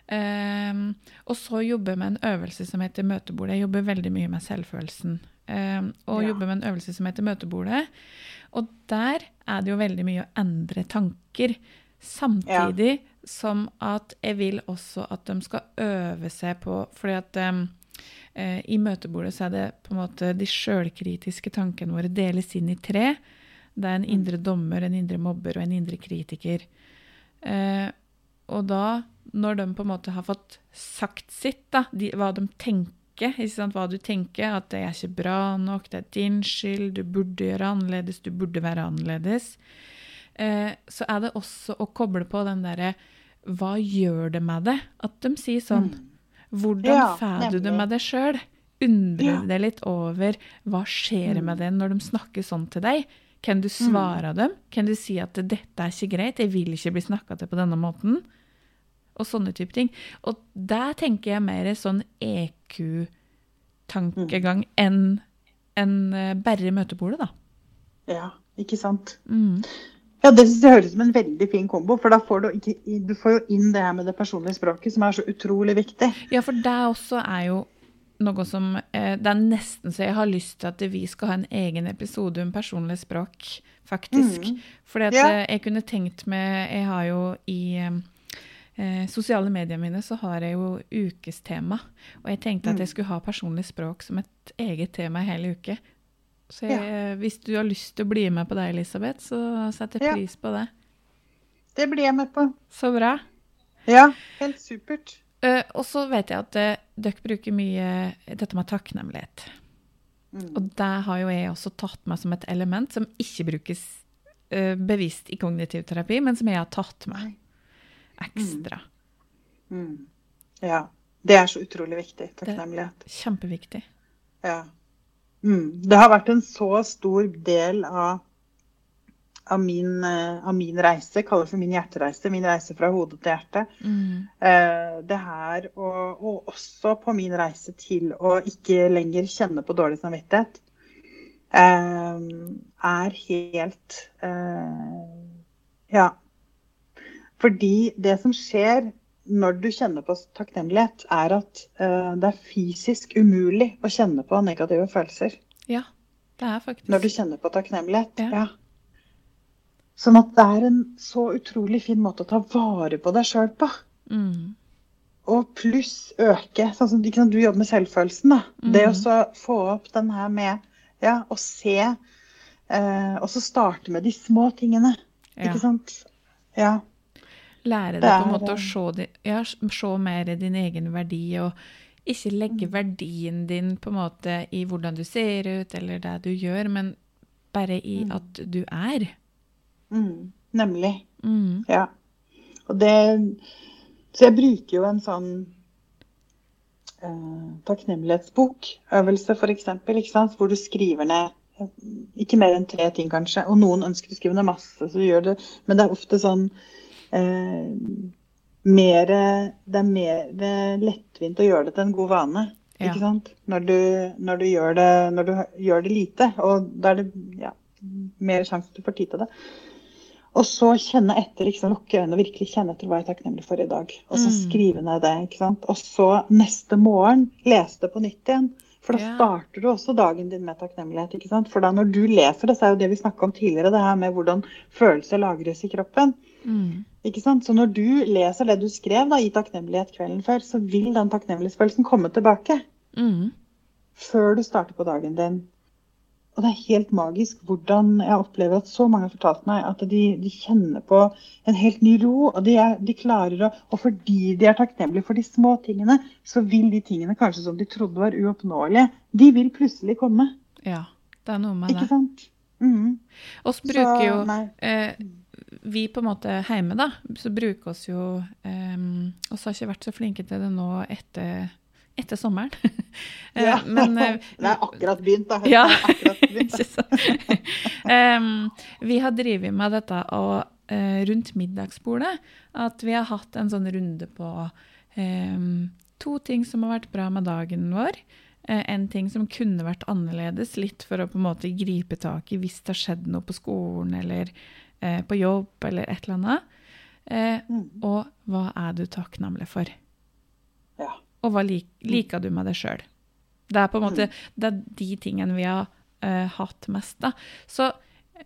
Um, og så jobber jeg med en øvelse som heter møtebordet. Jeg jobber veldig mye med selvfølelsen. Um, og Ja. jobber med en øvelse som heter møtebordet. Og der er det jo veldig mye å endre tanker. Samtidig som at jeg vil også at de skal øve seg på fordi at eh, i møtebordet så er det på en måte de sjølkritiske tankene våre deles inn i tre. Det er en indre dommer, en indre mobber og en indre kritiker. Eh, og da, når de på en måte har fått sagt sitt, da, de, hva de tenker, hva du tenker, at det er ikke bra nok, det er din skyld, du burde gjøre annerledes, du burde være annerledes, eh, så er det også å koble på den derre Hva gjør det med det? At de sier sånn. Hvordan Ja, får du det med deg sjøl? Undrer Ja. deg litt over hva skjer med det når de snakker sånn til deg? Kan du svare dem? Kan du si at 'dette er ikke greit, jeg vil ikke bli snakka til på denne måten'? Og sånne type ting. Og der tenker jeg mer sånn EQ-tankegang enn enn, en, bare møtebordet, da. Ja, ikke sant. Mm. Ja, Det synes jeg høres ut som en veldig fin kombo. For da får du, ikke, du får jo inn det her med det personlige språket, som er så utrolig viktig. Ja, for det også er jo noe som eh, Det er nesten så jeg har lyst til at vi skal ha en egen episode om personlig språk, faktisk. Mm. Fordi at Ja. eh, jeg kunne tenkt meg Jeg har jo i eh, eh, sosiale mediene mine så har jeg jo ukestema. Og jeg tenkte Mm. at jeg skulle ha personlig språk som et eget tema i hele uke. Så jeg, hvis du har lyst til å bli med på det, Elisabeth, så setter jeg Ja. pris på det. Det blir jeg med på. Så bra. Ja, helt supert. Uh, og så vet jeg at uh, dere bruker mye dette med takknemlighet. Mm. Og det har jo jeg også tatt med som et element som ikke brukes uh, bevisst i kognitiv terapi, men som jeg har tatt med ekstra. Mm. Ja. Det er så utrolig viktig. Takknemlighet. Kjempeviktig. Ja. Mm. Det har vært en så stor del av, av, min, eh, av min reise, kaller det for min hjertereise, min reise fra hodet til hjertet. Mm. Eh, det her, og, og også på min reise til å ikke lenger kjenne på dårlig samvittighet, eh, er helt eh, Ja. Fordi det som skjer når du kjenner på takknemlighet, er at uh, det er fysisk umulig å kjenne på negative følelser Ja, det er faktisk når du kjenner på takknemlighet. Ja. Ja. Sånn at det er en så utrolig fin måte å ta vare på deg sjøl på. mm. Og pluss øke. Sånn som liksom, du jobber med selvfølelsen. da. Det å Mhm. få opp den her med ja, å se uh, Og så starte med de små tingene. ja. Ikke sant? Ja. Lære deg på en måte å se, di- ja, se mer din egen verdi, og ikke legge Mm. verdien din på en måte i hvordan du ser ut, eller det du gjør, men bare i Mm. at du er. Mm, nemlig. Mm. Ja. Og det Så jeg bruker jo en sånn eh, takknemlighetsbok-øvelse, f.eks., hvor du skriver ned eh, ikke mer enn tre ting, kanskje. Og noen ønsker å skrive ned masse, så du gjør det. Men det er ofte sånn eh, mer, Det er mer lettvint å gjøre det til en god vane. Ja. Ikke sant? Når du, når, du gjør det, når du gjør det lite. Og da er det ja, mer sjanse til å få tid til det. Og så kjenne etter, liksom, lukke øynene og virkelig kjenne etter hva jeg er takknemlig for i dag. Og så Mm. skrive ned det. ikke sant? Og så neste morgen lese det på nytt igjen. For da starter du også dagen din med takknemlighet. ikke sant? For da når du leser det, så er jo det vi snakka om tidligere, det her med hvordan følelser lagres i kroppen. Mm. Ikke sant? Så når du leser det du skrev da, i takknemlighet kvelden før, så vil den takknemlighetsfølelsen komme tilbake Mm. før du starter på dagen din. Og det er helt magisk hvordan jeg opplever at så mange har fortalt meg at de, de kjenner på en helt ny ro. Og de, er, de klarer å Og fordi de er takknemlige for de små tingene, så vil de tingene kanskje som de trodde var uoppnåelige, de vil plutselig komme. Ja, det er noe med Ikke det. sant? Mm. Oss bruker jo nei. eh, Vi på en måte hjemme, da, så bruker oss jo og oss har ikke vært så flinke til det nå etter, etter sommeren. [laughs] Eh, Ja. Men eh, [laughs] det er akkurat begynt, da. Ja. akkurat begynt, da. [laughs] Sant? Vi har drevet med dette og, uh, rundt middagsbordet. At vi har hatt en sånn runde på um, to ting som har vært bra med dagen vår. Eh, en ting som kunne vært annerledes, litt for å på en måte gripe tak i hvis det har skjedd noe på skolen eller eh, på jobb eller et eller annet. Eh, Mhm. og hva er du takknemlig for? Ja. Og hva lik, liker du med deg sjøl? Det er på en måte Mm. det er de tingene vi har eh, hatt mest. da. Så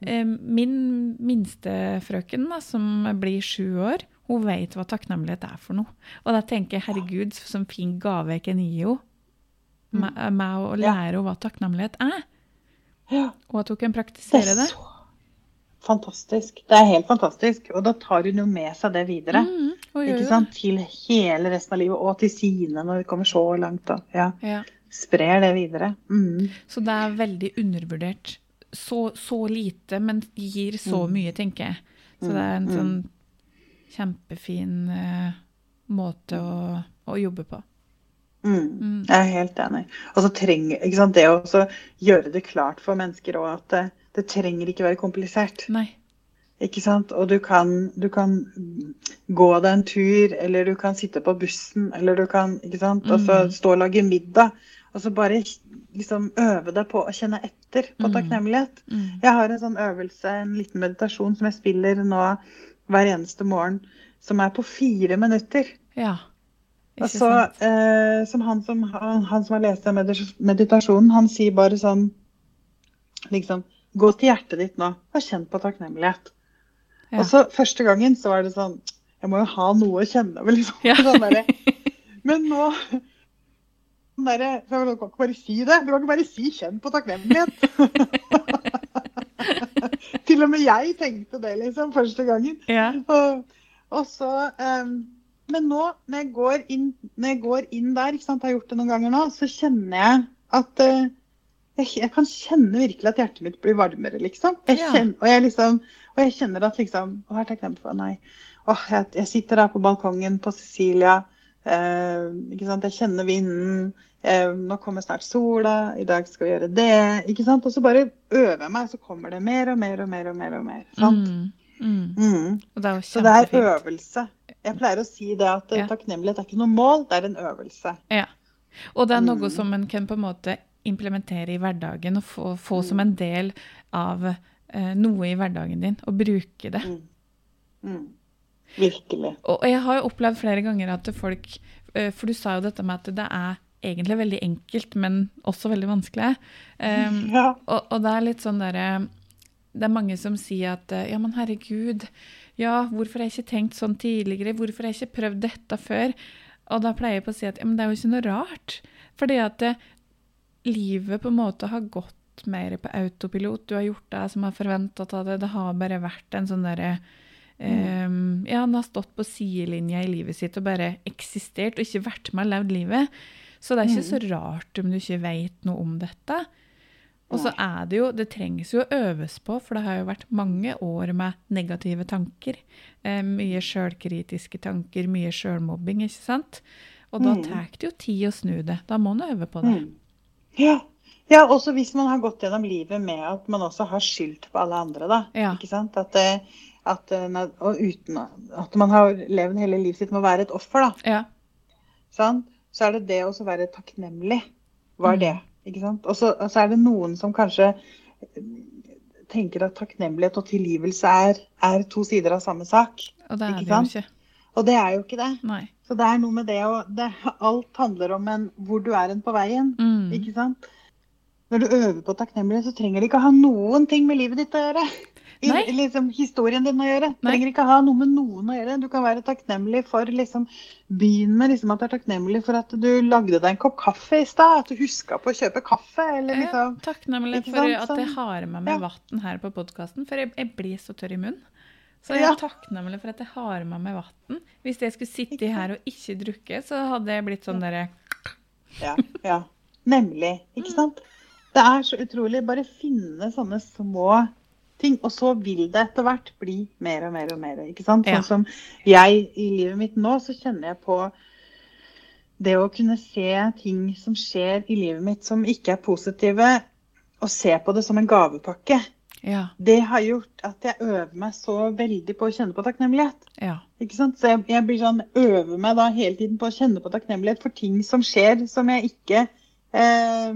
eh, min minste frøken, da, som blir sju år, hun vet hva takknemlighet er for noe. Og da tenker jeg herregud, som fin gave jeg kan gi henne med, med å Mm. Lære henne hva takknemlighet er. Og at hun kan Det praktisere er det. så fantastisk. Det er helt fantastisk. Og da tar hun jo med seg det videre. Mm, oi, jo sant? Til hele resten av livet, og til sine når vi kommer så langt. Da. Ja. Ja. Sprer det videre. Mm. Så det er veldig undervurdert. Så, så lite, men gir så Mm. mye, tenker jeg. Så det er en Mm, sånn kjempefin uh, måte å, å jobbe på. Mm. Mm. Jeg er helt enig. Og så trenger det å gjøre det klart for mennesker òg at det, trenger ikke være komplisert. Nei. Ikke sant? Og du kan, du kan gå deg en tur, eller du kan sitte på bussen, eller du kan ikke sant? Og så Mm. stå og lage middag. Og så bare liksom øve deg på å kjenne etter på Mm. takknemlighet. Mm. Jeg har en sånn øvelse, en liten meditasjon som jeg spiller nå hver eneste morgen, som er på fire minutter. Ja. Og Ikke så, sant? eh, som han som, han, han som har lest den meditasjonen, han sier bare sånn liksom, Gå til hjertet ditt nå og kjenn på takknemlighet. Ja. Og så første gangen så var det sånn Jeg må jo ha noe å kjenne over, liksom. Ja. [laughs] Sånn men nå sånn der, Du kan ikke bare si det. Du kan ikke bare si 'kjenn på takknemlighet'. [laughs] Til og med jeg tenkte det, liksom, første gangen. Ja. Og, og så um, Men nå, når jeg går inn, når jeg går inn der, ikke sant, jeg har gjort det noen ganger nå, så kjenner jeg at eh, jeg, jeg kan kjenne virkelig at hjertet mitt blir varmere, liksom. Jeg kjenner, og, jeg liksom og jeg kjenner at liksom Å, jeg er takknemlig for Nei. Åh, jeg, jeg sitter der på balkongen på Sicilia. Eh, ikke sant? Jeg kjenner vinden. Eh, nå kommer snart sola. I dag skal vi gjøre det. Ikke sant? Og så bare øver jeg meg, så kommer det mer og mer og mer og mer. og mer, sant? Mm. Mm. Mm. Og det Så det er øvelse. Jeg pleier å si det at eh, Ja. takknemlighet er ikke noe mål, det er en øvelse. Ja. Og det er noe Mm. som en kan på en måte implementere i hverdagen og få, få som en del av eh, noe i hverdagen din, og bruke det. Mm. Mm. Virkelig. Og jeg har jo opplevd flere ganger at folk eh, For du sa jo dette med at det er egentlig veldig enkelt, men også veldig vanskelig. Um, [laughs] Ja. og, og det er litt sånn derre Det er mange som sier at eh, ja, men herregud, ja, hvorfor har jeg ikke tenkt sånn tidligere? Hvorfor har jeg ikke prøvd dette før? Og da pleier jeg på å si at ja, men det er jo ikke noe rart. Fordi at eh, livet på en måte har gått mer på autopilot. Du har gjort det som har forventa av det. Det har bare vært en sånn derre um, Ja, han har stått på sidelinja i livet sitt og bare eksistert og ikke vært med og levd livet. Så det er ikke så rart om du ikke vet noe om dette. Og så er det jo Det trengs jo å øves på, for det har jo vært mange år med negative tanker. Eh, mye sjølkritiske tanker, mye sjølmobbing, ikke sant? Og da Mm. tar det jo tid å snu det. Da må en øve på det. Mm. Ja. ja, også hvis man har gått gjennom livet med at man også har skyldt på alle andre, da. Ja. Ikke sant? At, at, eh, og uten at man har levd hele livet sitt med å være et offer, da. Ja. Sånn? Så er det det å være takknemlig. Hva er Mm. det? Ikke sant? Og så og så er det noen som kanskje eh, tenker at takknemlighet og tilgivelse er, er to sider av samme sak. Og det er det jo ikke. Og det er jo ikke det. Nei. Så det er noe med det det, Alt handler om en, hvor du er en på veien. Mm. Ikke sant? Når du øver på takknemlighet, så trenger det ikke ha noen ting med livet ditt å gjøre. I, liksom, historien din å gjøre. Nei. Trenger ikke ha noe med noen å gjøre. Du kan være takknemlig for liksom, Begynn med liksom, at du er takknemlig for at du lagde deg en kopp kaffe i stad. At du huska på å kjøpe kaffe. Eller Ja, liksom takknemlig Ikke for sant? at jeg Sånn. har med meg Ja. vann her på podkasten, for jeg, jeg blir så tørr i munnen. Så jeg Ja. er takknemlig for at jeg har med meg vann. Hvis jeg skulle sitte her og ikke drukke, så hadde jeg blitt sånn derre Ja, ja. Nemlig. Ikke sant? Det er så utrolig. Bare finne sånne små ting. Og så vil det etter hvert bli mer og mer og mer. Ikke sant? Ja. Sånn som jeg i livet mitt nå, så kjenner jeg på det å kunne se ting som skjer i livet mitt som ikke er positive, og se på det som en gavepakke. Ja. Det har gjort at jeg øver meg så veldig på å kjenne på takknemlighet. Ja. Ikke sant? Så jeg, jeg blir sånn, øver meg da hele tiden på å kjenne på takknemlighet for ting som skjer som jeg ikke eh,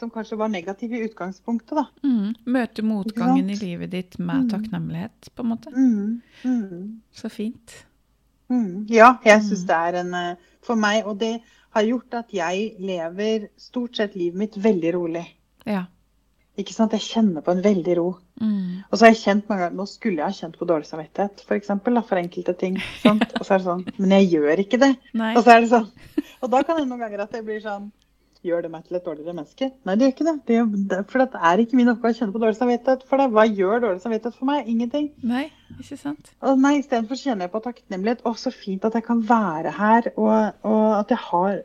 Som kanskje var negative i utgangspunktet, da. Mm. Møte motgangen i livet ditt med Mm. takknemlighet, på en måte. Mm, mm, Så fint. mm. Ja, jeg syns Mm. det er en eh, For meg, og det har gjort at jeg lever stort sett livet mitt veldig rolig. Ja. Ikke sant? Jeg kjenner på en veldig ro. Mm. Og så har jeg kjent mange ganger, Nå skulle jeg ha kjent på dårlig samvittighet for, eksempel, da, for enkelte ting. Sant? [laughs] Og så er det sånn Men jeg gjør ikke det. Nei. Og så er det sånn. Og da kan det noen ganger at jeg blir sånn Gjør det meg til et dårligere menneske? Nei, det gjør ikke det. det, gjør, for det er ikke min oppgave å kjenne på dårlig samvittighet for deg. Hva gjør dårlig samvittighet for meg? Ingenting. Nei, ikke sant? Og nei, istedenfor kjenner jeg på takknemlighet. Å, så fint at jeg kan være her, og, og at jeg har,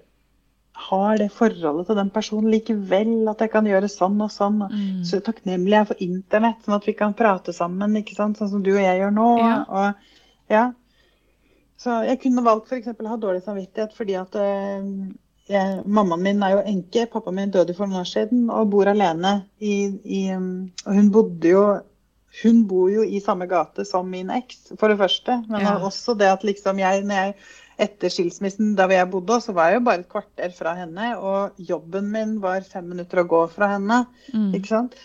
har det forholdet til den personen likevel. At jeg kan gjøre sånn og sånn. Mm. så takknemlig er for internett, sånn at vi kan prate sammen, ikke sant? sånn som du og jeg gjør nå. Ja. Og, ja. Så jeg kunne valgt f.eks. å ha dårlig samvittighet fordi at eh, jeg, mammaen min er jo enke, pappaen min døde for noen år siden og bor alene. I, i, um, og hun bodde jo hun bor jo i samme gate som min eks, for det første. Men Ja. også det at liksom jeg, når jeg etter skilsmissen der jeg bodde, så var jeg jo bare et kvarter fra henne. Og jobben min var fem minutter å gå fra henne. Mm. Ikke sant?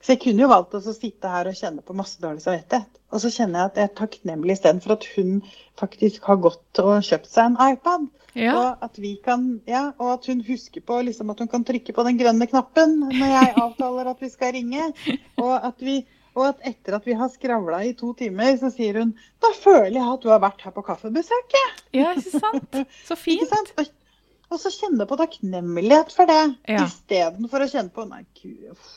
Så jeg kunne jo valgt å sitte her og kjenne på masse dårlig samvittighet. Og så kjenner jeg at jeg er takknemlig istedenfor at hun faktisk har gått og kjøpt seg en iPad. Ja. Og at vi kan, ja, og at hun husker på liksom, at hun kan trykke på den grønne knappen når jeg [laughs] avtaler at vi skal ringe. Og at, vi, og at etter at vi har skravla i to timer, så sier hun da føler jeg at du har vært her på kaffebesøk. ja, ikke sant? Så [laughs] fint. sant? Og, så kjenne på takknemlighet for det, Ja. istedenfor å kjenne på Nei, gud. uff,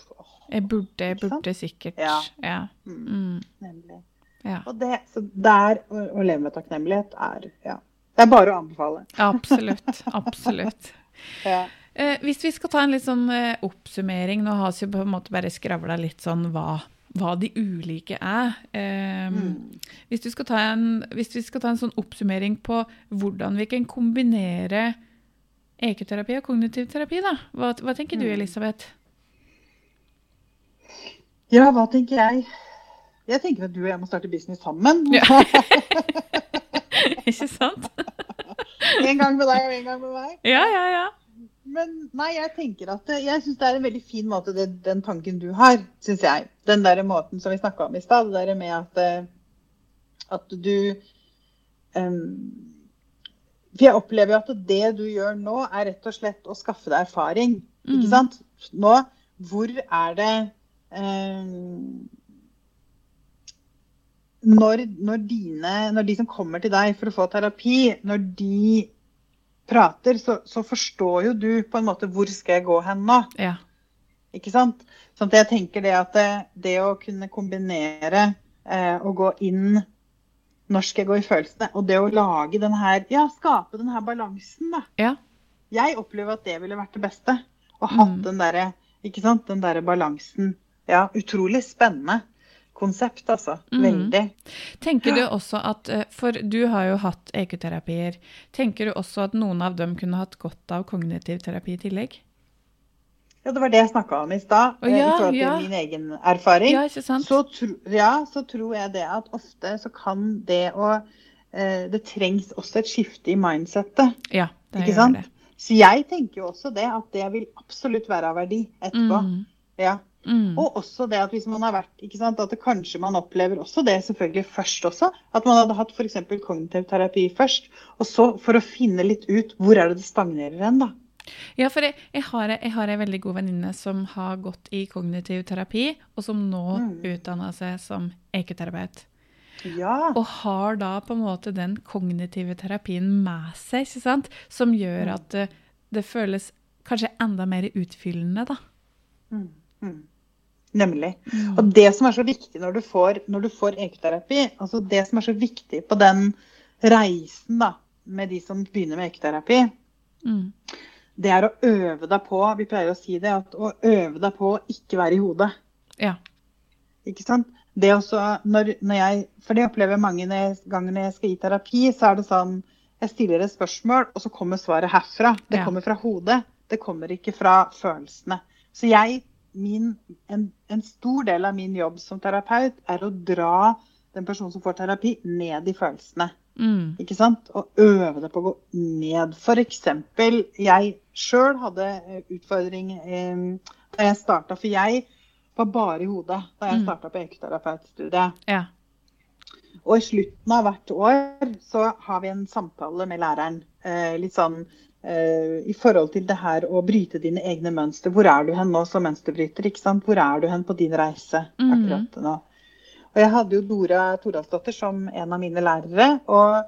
Jeg burde, jeg burde sikkert. Ja. Ja. mm, Mm. nemlig. ja. Og det, så der å, å leve med takknemlighet er ja, det er bare å anbefale. Absolutt. [laughs] Absolutt. Ja. Eh, hvis vi skal ta en litt sånn eh, oppsummering Nå har vi jo på en måte bare skravla litt sånn hva, hva de ulike er. Um, Mm. hvis, du skal ta en, hvis vi skal ta en sånn oppsummering på hvordan vi kan kombinere EQ-terapi og kognitiv terapi, da. Hva, hva tenker du, Mm. Elisabeth? ja, hva tenker jeg? Jeg tenker at du og jeg må starte business sammen. Ja. [laughs] [laughs] Ikke sant? en gang med deg og en gang med meg. Ja, ja, ja. Men nei, jeg tenker at det, jeg syns det er en veldig fin måte, det, den tanken du har, syns jeg. Den der måten som vi snakka om i stad, det der med at, eh, at du um, For jeg opplever jo at det du gjør nå, er rett og slett å skaffe deg erfaring. Mm. Ikke sant? Nå, hvor er det em, når, når, dine, når de som kommer til deg for å få terapi, når de prater, så, så forstår jo du på en måte hvor skal jeg gå hen nå. ja. Ikke sant? Sånn at jeg tenker det at det, det å kunne kombinere eh, og gå inn Når skal jeg gå i følelsene? Og det å lage den her Ja, skape den her balansen, da. Ja. Jeg opplever at det ville vært det beste. Å ha Mm. den derre ikke sant, den derre balansen. Ja, utrolig spennende konsept, altså. Mm. Veldig. Tenker du også at, eh, For du har jo hatt EQ-terapier. Tenker du også at noen av dem kunne hatt godt av kognitiv terapi i tillegg? Ja, det var det jeg snakka om i stad, eh, ja, i forhold til ja. min egen erfaring. Ja? Så, tro, ja, så tror jeg det at ofte så kan det å eh, Det trengs også et skifte i mindsettet. Ja, det Ikke sant? det. Så jeg tenker jo også det, at det vil absolutt være av verdi etterpå. Mm. Ja. Mm. Og også det at hvis man har vært ikke sant, At det kanskje man opplever også det selvfølgelig først også. At man hadde hatt f.eks. kognitiv terapi først. Og så for å finne litt ut hvor er det det stagnerer hen, da. Ja, for jeg, jeg, har, jeg har en veldig god venninne som har gått i kognitiv terapi, og som nå Mm. utdanner seg som EQ-terapeut. Ja. Og har da på en måte den kognitive terapien med seg, ikke sant? Som gjør Mm. at det, det føles kanskje enda mer utfyllende, da. Mm. Mm. Nemlig. Og det som er så viktig når du får, når du får EQ-terapi, altså det som er så viktig på den reisen da, med de som begynner med EQ-terapi, Mm. det er å øve deg på Vi pleier å si det, at å øve deg på å ikke være i hodet. Ja. Ikke sant? Det også, når, når jeg, for det opplever jeg mange ganger når jeg skal gi terapi, så er det sånn Jeg stiller et spørsmål, og så kommer svaret herfra. Det Ja. kommer fra hodet. Det kommer ikke fra følelsene. Så jeg, min, en, en stor del av min jobb som terapeut er å dra den personen som får terapi, ned i følelsene. Mm. Ikke sant? Og øve det på å gå ned. F.eks. jeg sjøl hadde eh, utfordring eh, da jeg starta, for jeg var bare i hodet da jeg Mm. starta på EQ-terapeutstudiet. Ja. Og i slutten av hvert år så har vi en samtale med læreren. Eh, litt sånn i forhold til det her å bryte dine egne mønster. Hvor er du hen nå som mønsterbryter? ikke sant? Hvor er du hen på din reise Mhm. akkurat nå? Og jeg hadde jo Dora Toralsdottir som en av mine lærere. Og,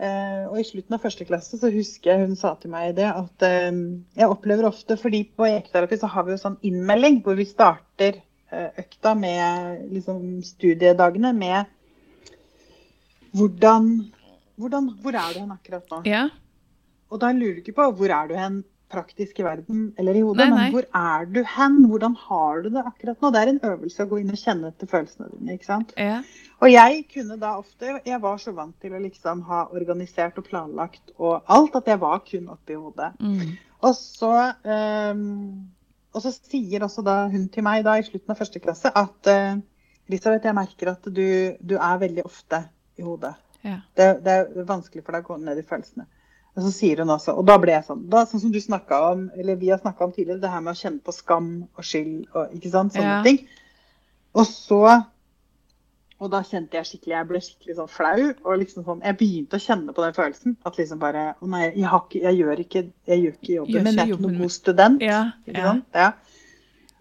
eh, og i slutten av første klasse så husker jeg hun sa til meg det at eh, jeg opplever ofte, fordi på EQ-terapi så har vi jo sånn innmelding hvor vi starter eh, økta med liksom studiedagene med hvordan, hvordan Hvor er du hen akkurat nå? ja. Og da lurer du ikke på hvor er du hen praktisk i verden eller i hodet, Nei, nei. men hvor er du hen? Hvordan har du det akkurat nå? Det er en øvelse å gå inn og kjenne etter følelsene dine. ikke sant? ja. Og jeg kunne da ofte Jeg var så vant til å liksom ha organisert og planlagt og alt at jeg var kun oppi hodet. Mm. Og så, um, og så sier også da hun til meg da i slutten av første klasse at uh, Elisabeth, jeg merker at du, du er veldig ofte i hodet. ja. Det, det er vanskelig for deg å gå ned i følelsene. Og så sier hun også, og da ble jeg sånn, da, sånn som du snakket om, eller vi har snakka om tidligere, det her med å kjenne på skam og skyld og ikke sant, sånne Ja. ting. Og så Og da kjente jeg skikkelig Jeg ble skikkelig sånn flau. og liksom sånn, Jeg begynte å kjenne på den følelsen. At liksom bare Å nei, jeg, har ikke, jeg, gjør, ikke, jeg gjør ikke jobben Gjør min. Jeg er ikke noen god student. Ja, Ikke ja. sant? Ja.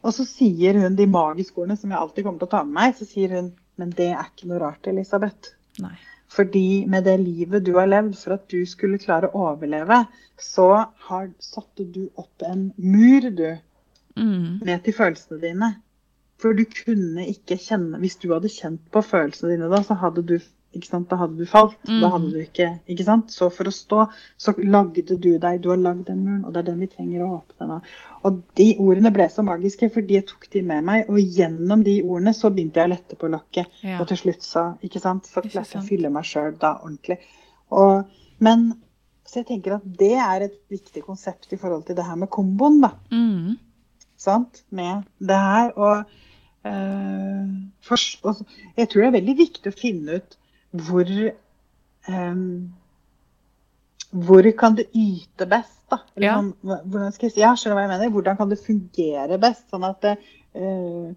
Og så sier hun de magiske ordene som jeg alltid kommer til å ta med meg. Så sier hun Men det er ikke noe rart, Elisabeth. Nei. Fordi med det livet du har levd for at du skulle klare å overleve, så har, satte du opp en mur, du, Mm. ned til følelsene dine. For du kunne ikke kjenne Hvis du hadde kjent på følelsene dine da, så hadde du da hadde du falt. Da Mm. hadde du ikke, ikke sant? Så for å stå, så lagde du deg Du har lagd den muren, og det er den vi trenger å åpne nå. Og de ordene ble så magiske, fordi jeg tok de med meg. Og gjennom de ordene så begynte jeg å lette på lokket. Ja. Og til slutt så, ikke sant, så klarte jeg å fylle meg sjøl da ordentlig. Og, men så jeg tenker at det er et viktig konsept i forhold til det her med komboen, da. Mm. Sant? Med det her. Og øh, for, jeg tror det er veldig viktig å finne ut hvor um, Hvor kan det yte best, da? Eller Ja. sånn, hvordan skal jeg si? Ja, skjønner hva jeg mener? Hvordan kan det fungere best? Sånn at det, uh,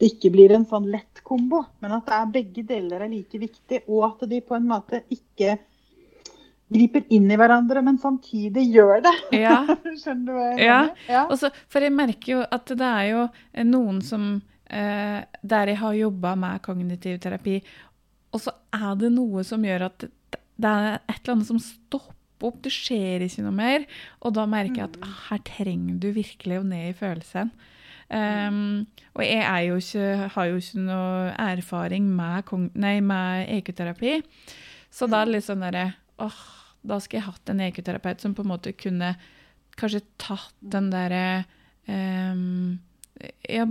det ikke blir en sånn lett kombo, men at det er begge deler er like viktig, og at de på en måte ikke griper inn i hverandre, men samtidig gjør det. Ja. [laughs] Skjønner du hva jeg Ja. mener? Ja. Også, for jeg merker jo at det er jo noen som eh, Der jeg har jobba med kognitiv terapi, og så er det noe som gjør at det, er et eller annet som stopper opp. Det skjer ikke noe mer. Og da merker jeg at Mm. ah, her trenger du virkelig å ned i følelsen. Um, og jeg er jo ikke, har jo ikke noe erfaring med, nei, med EQ-terapi. Så da er det litt sånn derre åh, da skulle jeg hatt en EQ-terapeut som på en måte kunne kanskje tatt den derre um, ja,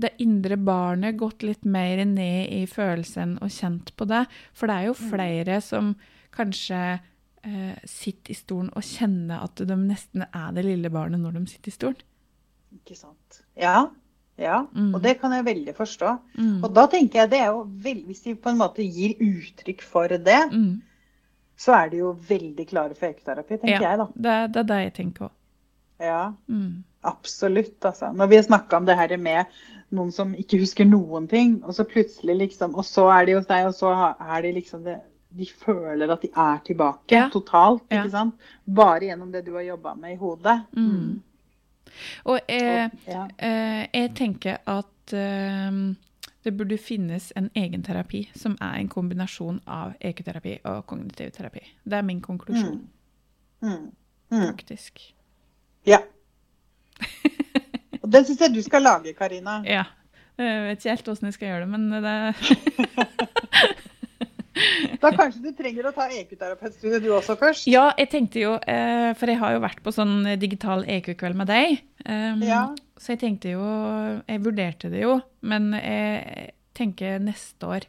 det indre barnet gått litt mer ned i følelsen og kjent på det. For det er jo Mm. flere som kanskje eh, sitter i stolen og kjenner at de nesten er det lille barnet når de sitter i stolen. Ikke sant. Ja. ja. Mm. Og det kan jeg veldig forstå. Mm. Og da tenker jeg det er jo veldig, Hvis de på en måte gir uttrykk for det, Mm. så er de jo veldig klare for ekoterapi, tenker Ja. jeg da. Det, det er det jeg tenker òg. Ja, Mm. absolutt. Altså. Når vi har snakka om det her med noen som ikke husker noen ting, og så plutselig liksom Og så er de hos deg, og så er de liksom det De føler at de er tilbake Ja. totalt, Ja. ikke sant? Bare gjennom det du har jobba med i hodet. Mm. Og jeg, Ja. eh, jeg tenker at eh, det burde finnes en egen terapi som er en kombinasjon av ekoterapi og kognitiv terapi. Det er min konklusjon, Mm. Mm. faktisk. Ja. [laughs] Og det syns jeg du skal lage, Karina. Ja. Jeg vet ikke helt åssen jeg skal gjøre det, men det [laughs] Da kanskje du trenger å ta ekoterapeutstudie du også først? Ja, jeg tenkte jo eh, For jeg har jo vært på sånn digital EQ-kveld med deg. Um, Ja. Så jeg tenkte jo Jeg vurderte det jo, men jeg tenker neste år.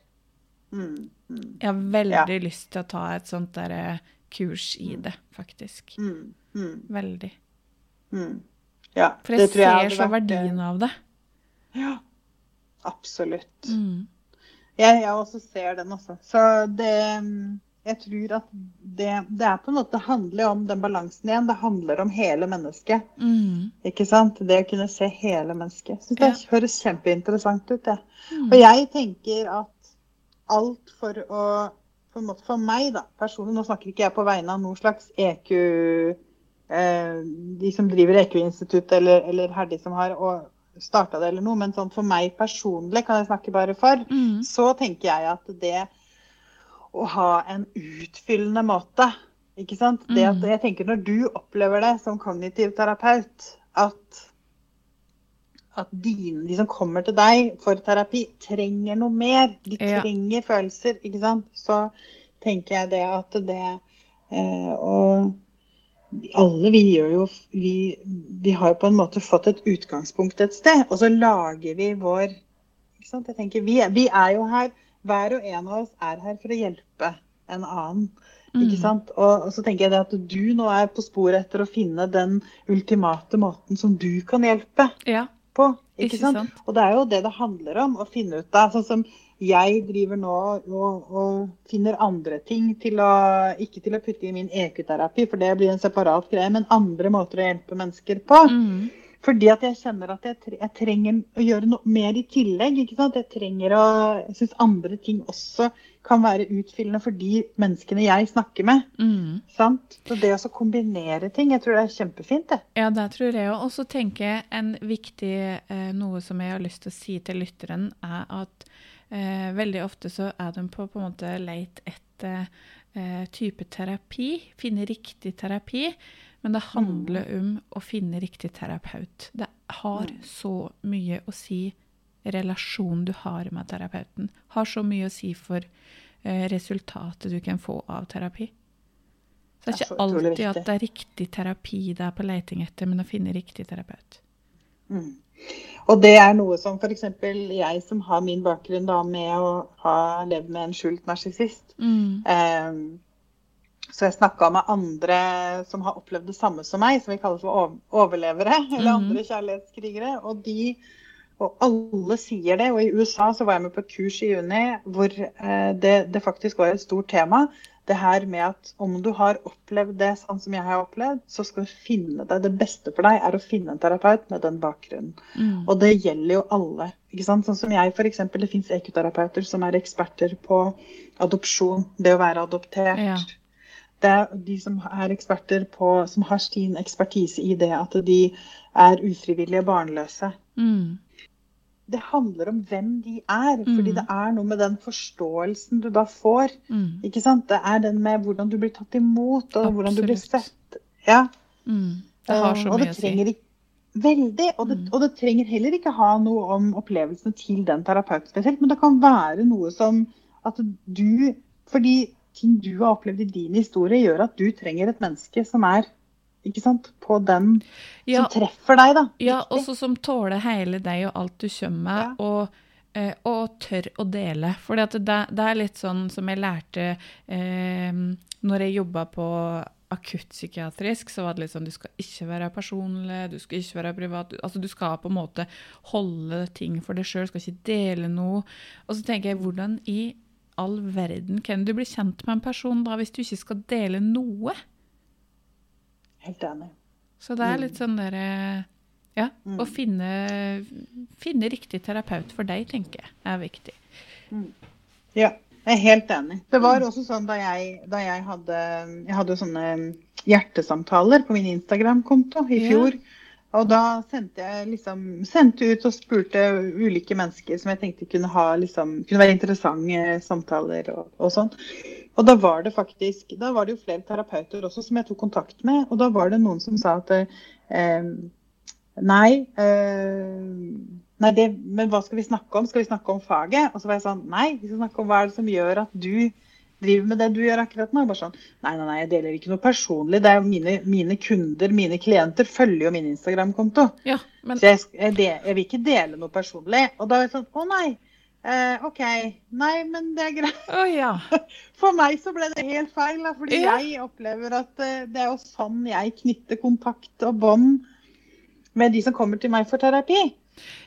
Mm. Mm. Jeg har veldig lyst til å ta et sånt der eh, kurs i det, faktisk. Mm. Mm. Veldig. Mm. Ja, For jeg, ser jeg så vært, eh, verdien av det. Ja, absolutt. Mm. Jeg, jeg også ser den også. Så det Jeg tror at det, det er på en måte handler om den balansen igjen. Det handler om hele mennesket. Mm. Ikke sant? Det å kunne se hele mennesket. Syns det Ja. høres kjempeinteressant ut, det. Mm. Og jeg tenker at alt for å på en måte For meg, da, personlig, nå snakker ikke jeg på vegne av noen slags EQ eh, De som driver EQ-institutt, eller, eller Herdi som har starta det, eller noe. Men sånn for meg personlig, kan jeg snakke bare for, Mm. så tenker jeg at det å ha en utfyllende måte ikke sant? Det at, Mm. jeg tenker Når du opplever det som kognitiv terapeut, at, at dine, de som kommer til deg for terapi, trenger noe mer. De Ja. trenger følelser, ikke sant. Så tenker jeg det at det eh, Og alle vi gjør jo vi, vi har på en måte fått et utgangspunkt et sted, og så lager vi vår ikke sant? Jeg tenker, vi, vi er jo her, hver og en av oss er her for å hjelpe en annen. Ikke Mm. sant? Og, og så tenker jeg det at du nå er på sporet etter å finne den ultimate måten som du kan hjelpe Ja, på. Ikke, ikke sant? sant? Og det er jo det det handler om, å finne ut av. Sånn som jeg driver nå og, og finner andre ting til å Ikke til å putte i min EQ-terapi, for det blir en separat greie, men andre måter å hjelpe mennesker på. Mm. Fordi at jeg kjenner at jeg, tre jeg trenger å gjøre noe mer i tillegg. ikke sant? Jeg trenger å, jeg syns andre ting også kan være utfyllende for de menneskene jeg snakker med. Mm. sant? Så det å kombinere ting, jeg tror det er kjempefint. det. Ja, det tror jeg òg. Og så tenker jeg en viktig eh, noe som jeg har lyst til å si til lytteren, er at eh, veldig ofte så er de på, på en måte leit etter eh, type terapi. Finne riktig terapi. Men det handler om å finne riktig terapeut. Det har så mye å si relasjonen du har med terapeuten. Har så mye å si for eh, resultatet du kan få av terapi. Så det er ikke alltid at det er riktig terapi det er på leiting etter, men å finne riktig terapeut. Mm. Og det er noe som f.eks. jeg som har min bakgrunn da med å ha levd med en skjult narsissist. Mm. Eh, så jeg snakka med andre som har opplevd det samme som meg, som vi kaller for overlevere. [laughs] Eller Mhm. andre kjærlighetskrigere. Og de og alle sier det. Og i USA så var jeg med på et kurs i juni hvor eh, det, det faktisk var et stort tema. Det her med at om du har opplevd det sånn som jeg har opplevd, så skal du finne deg Det beste for deg er å finne en terapeut med den bakgrunnen. Mm. Og det gjelder jo alle. ikke sant? Sånn som jeg, f.eks. Det fins ekoterapeuter som er eksperter på adopsjon. Det å være adoptert. Ja. Det er de som er eksperter på, som har sin ekspertise i det at de er ufrivillige barnløse. Mm. Det handler om hvem de er, fordi Mm. det er noe med den forståelsen du da får. Mm. ikke sant? Det er den med hvordan du blir tatt imot, og hvordan du blir sett. Ja. Mm. Det har så mye å si. Veldig. Og det, Mm. og det trenger heller ikke ha noe om opplevelsene til den terapeuten spesielt, men det kan være noe som at du Fordi ting du har opplevd i din historie, gjør at du trenger et menneske som er ikke sant, på den Ja, som treffer deg, da. ja Riktig. også som tåler hele deg og alt du kommer med, Ja. og, eh, og tør å dele. For det, det er litt sånn som jeg lærte eh, når jeg jobba på akuttpsykiatrisk, så var det litt sånn du skal ikke være personlig, du skal ikke være privat. Altså du skal på en måte holde ting for deg sjøl, skal ikke dele noe. Og så tenker jeg, hvordan i all verden kan du bli kjent med en person da hvis du ikke skal dele noe? Helt enig. Så det er litt sånn derre Ja, å finne, finne riktig terapeut for deg, tenker jeg, er viktig. Ja, jeg er helt enig. Det var også sånn da jeg, da jeg hadde Jeg hadde jo sånne hjertesamtaler på min Instagram-konto i Ja. fjor. Og da sendte jeg liksom sendte ut og spurte ulike mennesker som jeg tenkte kunne ha liksom, kunne være interessante samtaler og, og sånn. Og da var det faktisk Da var det jo flere terapeuter også som jeg tok kontakt med. Og da var det noen som sa at eh, Nei, eh, nei det, men hva skal vi snakke om? Skal vi snakke om faget? Og så var jeg sånn Nei, vi skal snakke om hva er det som gjør at du driver med det du gjør akkurat nå. Bare sånn, nei, nei, nei, jeg deler ikke noe personlig. Det er mine, mine kunder, mine klienter, følger jo min Instagram-konto. Ja, men Så jeg, jeg, jeg vil ikke dele noe personlig. Og da var jeg sånn Å nei. Eh, OK. Nei, men det er greit. Oh, ja. [laughs] For meg så ble det helt feil. Da, fordi Ja. jeg opplever at eh, det er jo sånn jeg knytter kontakt og bånd med de som kommer til meg for terapi.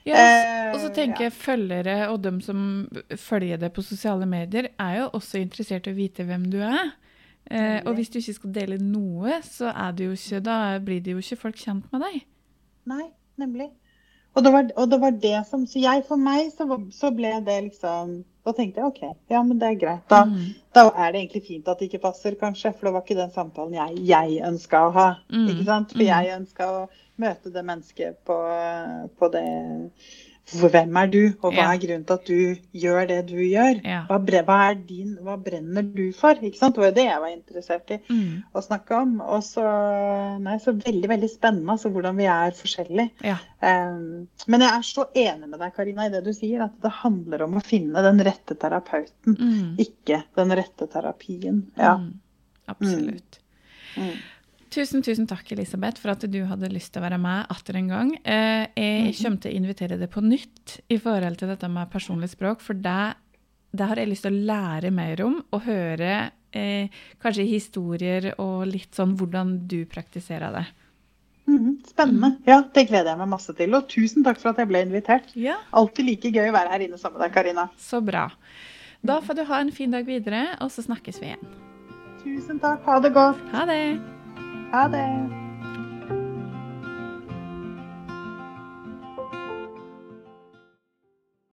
ja Eh, og så tenker jeg følgere og dem som følger deg på sosiale medier, er jo også interessert i å vite hvem du er. Eh, og hvis du ikke skal dele noe, så er det jo ikke, da blir det jo ikke folk kjent med deg. Nei, nemlig. Og det var, og det, var det som Så jeg, for meg, så, så ble det liksom Da tenkte jeg OK, ja, men det er greit. Da, Mm. da er det egentlig fint at det ikke passer, kanskje. For det var ikke den samtalen jeg, jeg ønska å ha. Mm, Ikke sant? For mm. jeg ønska å møte det mennesket på, på det hvem er du, og hva er grunnen til at du gjør det du gjør? Hva, hva, din, hva brenner du for? Ikke sant? Det var jo det jeg var interessert i Mm. å snakke om. Og så, nei, så veldig, veldig spennende altså, hvordan vi er forskjellige. Ja. Um, men jeg er så enig med deg, Karina, i det du sier, at det handler om å finne den rette terapeuten, Mm. ikke den rette terapien. Ja. Mm. Absolutt. Tusen, tusen takk, Elisabeth, for at du hadde lyst til å være med atter en gang. Eh, jeg kommer til å invitere deg på nytt i forhold til dette med personlig språk, for det, det har jeg lyst til å lære mer om, og høre eh, kanskje historier og litt sånn hvordan du praktiserer det. Mhm, Spennende. Ja, det gleder jeg meg masse til. Og tusen takk for at jeg ble invitert. Ja, Alltid like gøy å være her inne sammen med deg, Karina. så bra. Da får du ha en fin dag videre, og så snakkes vi igjen. Tusen takk. Ha det godt. Ha det! Ha det.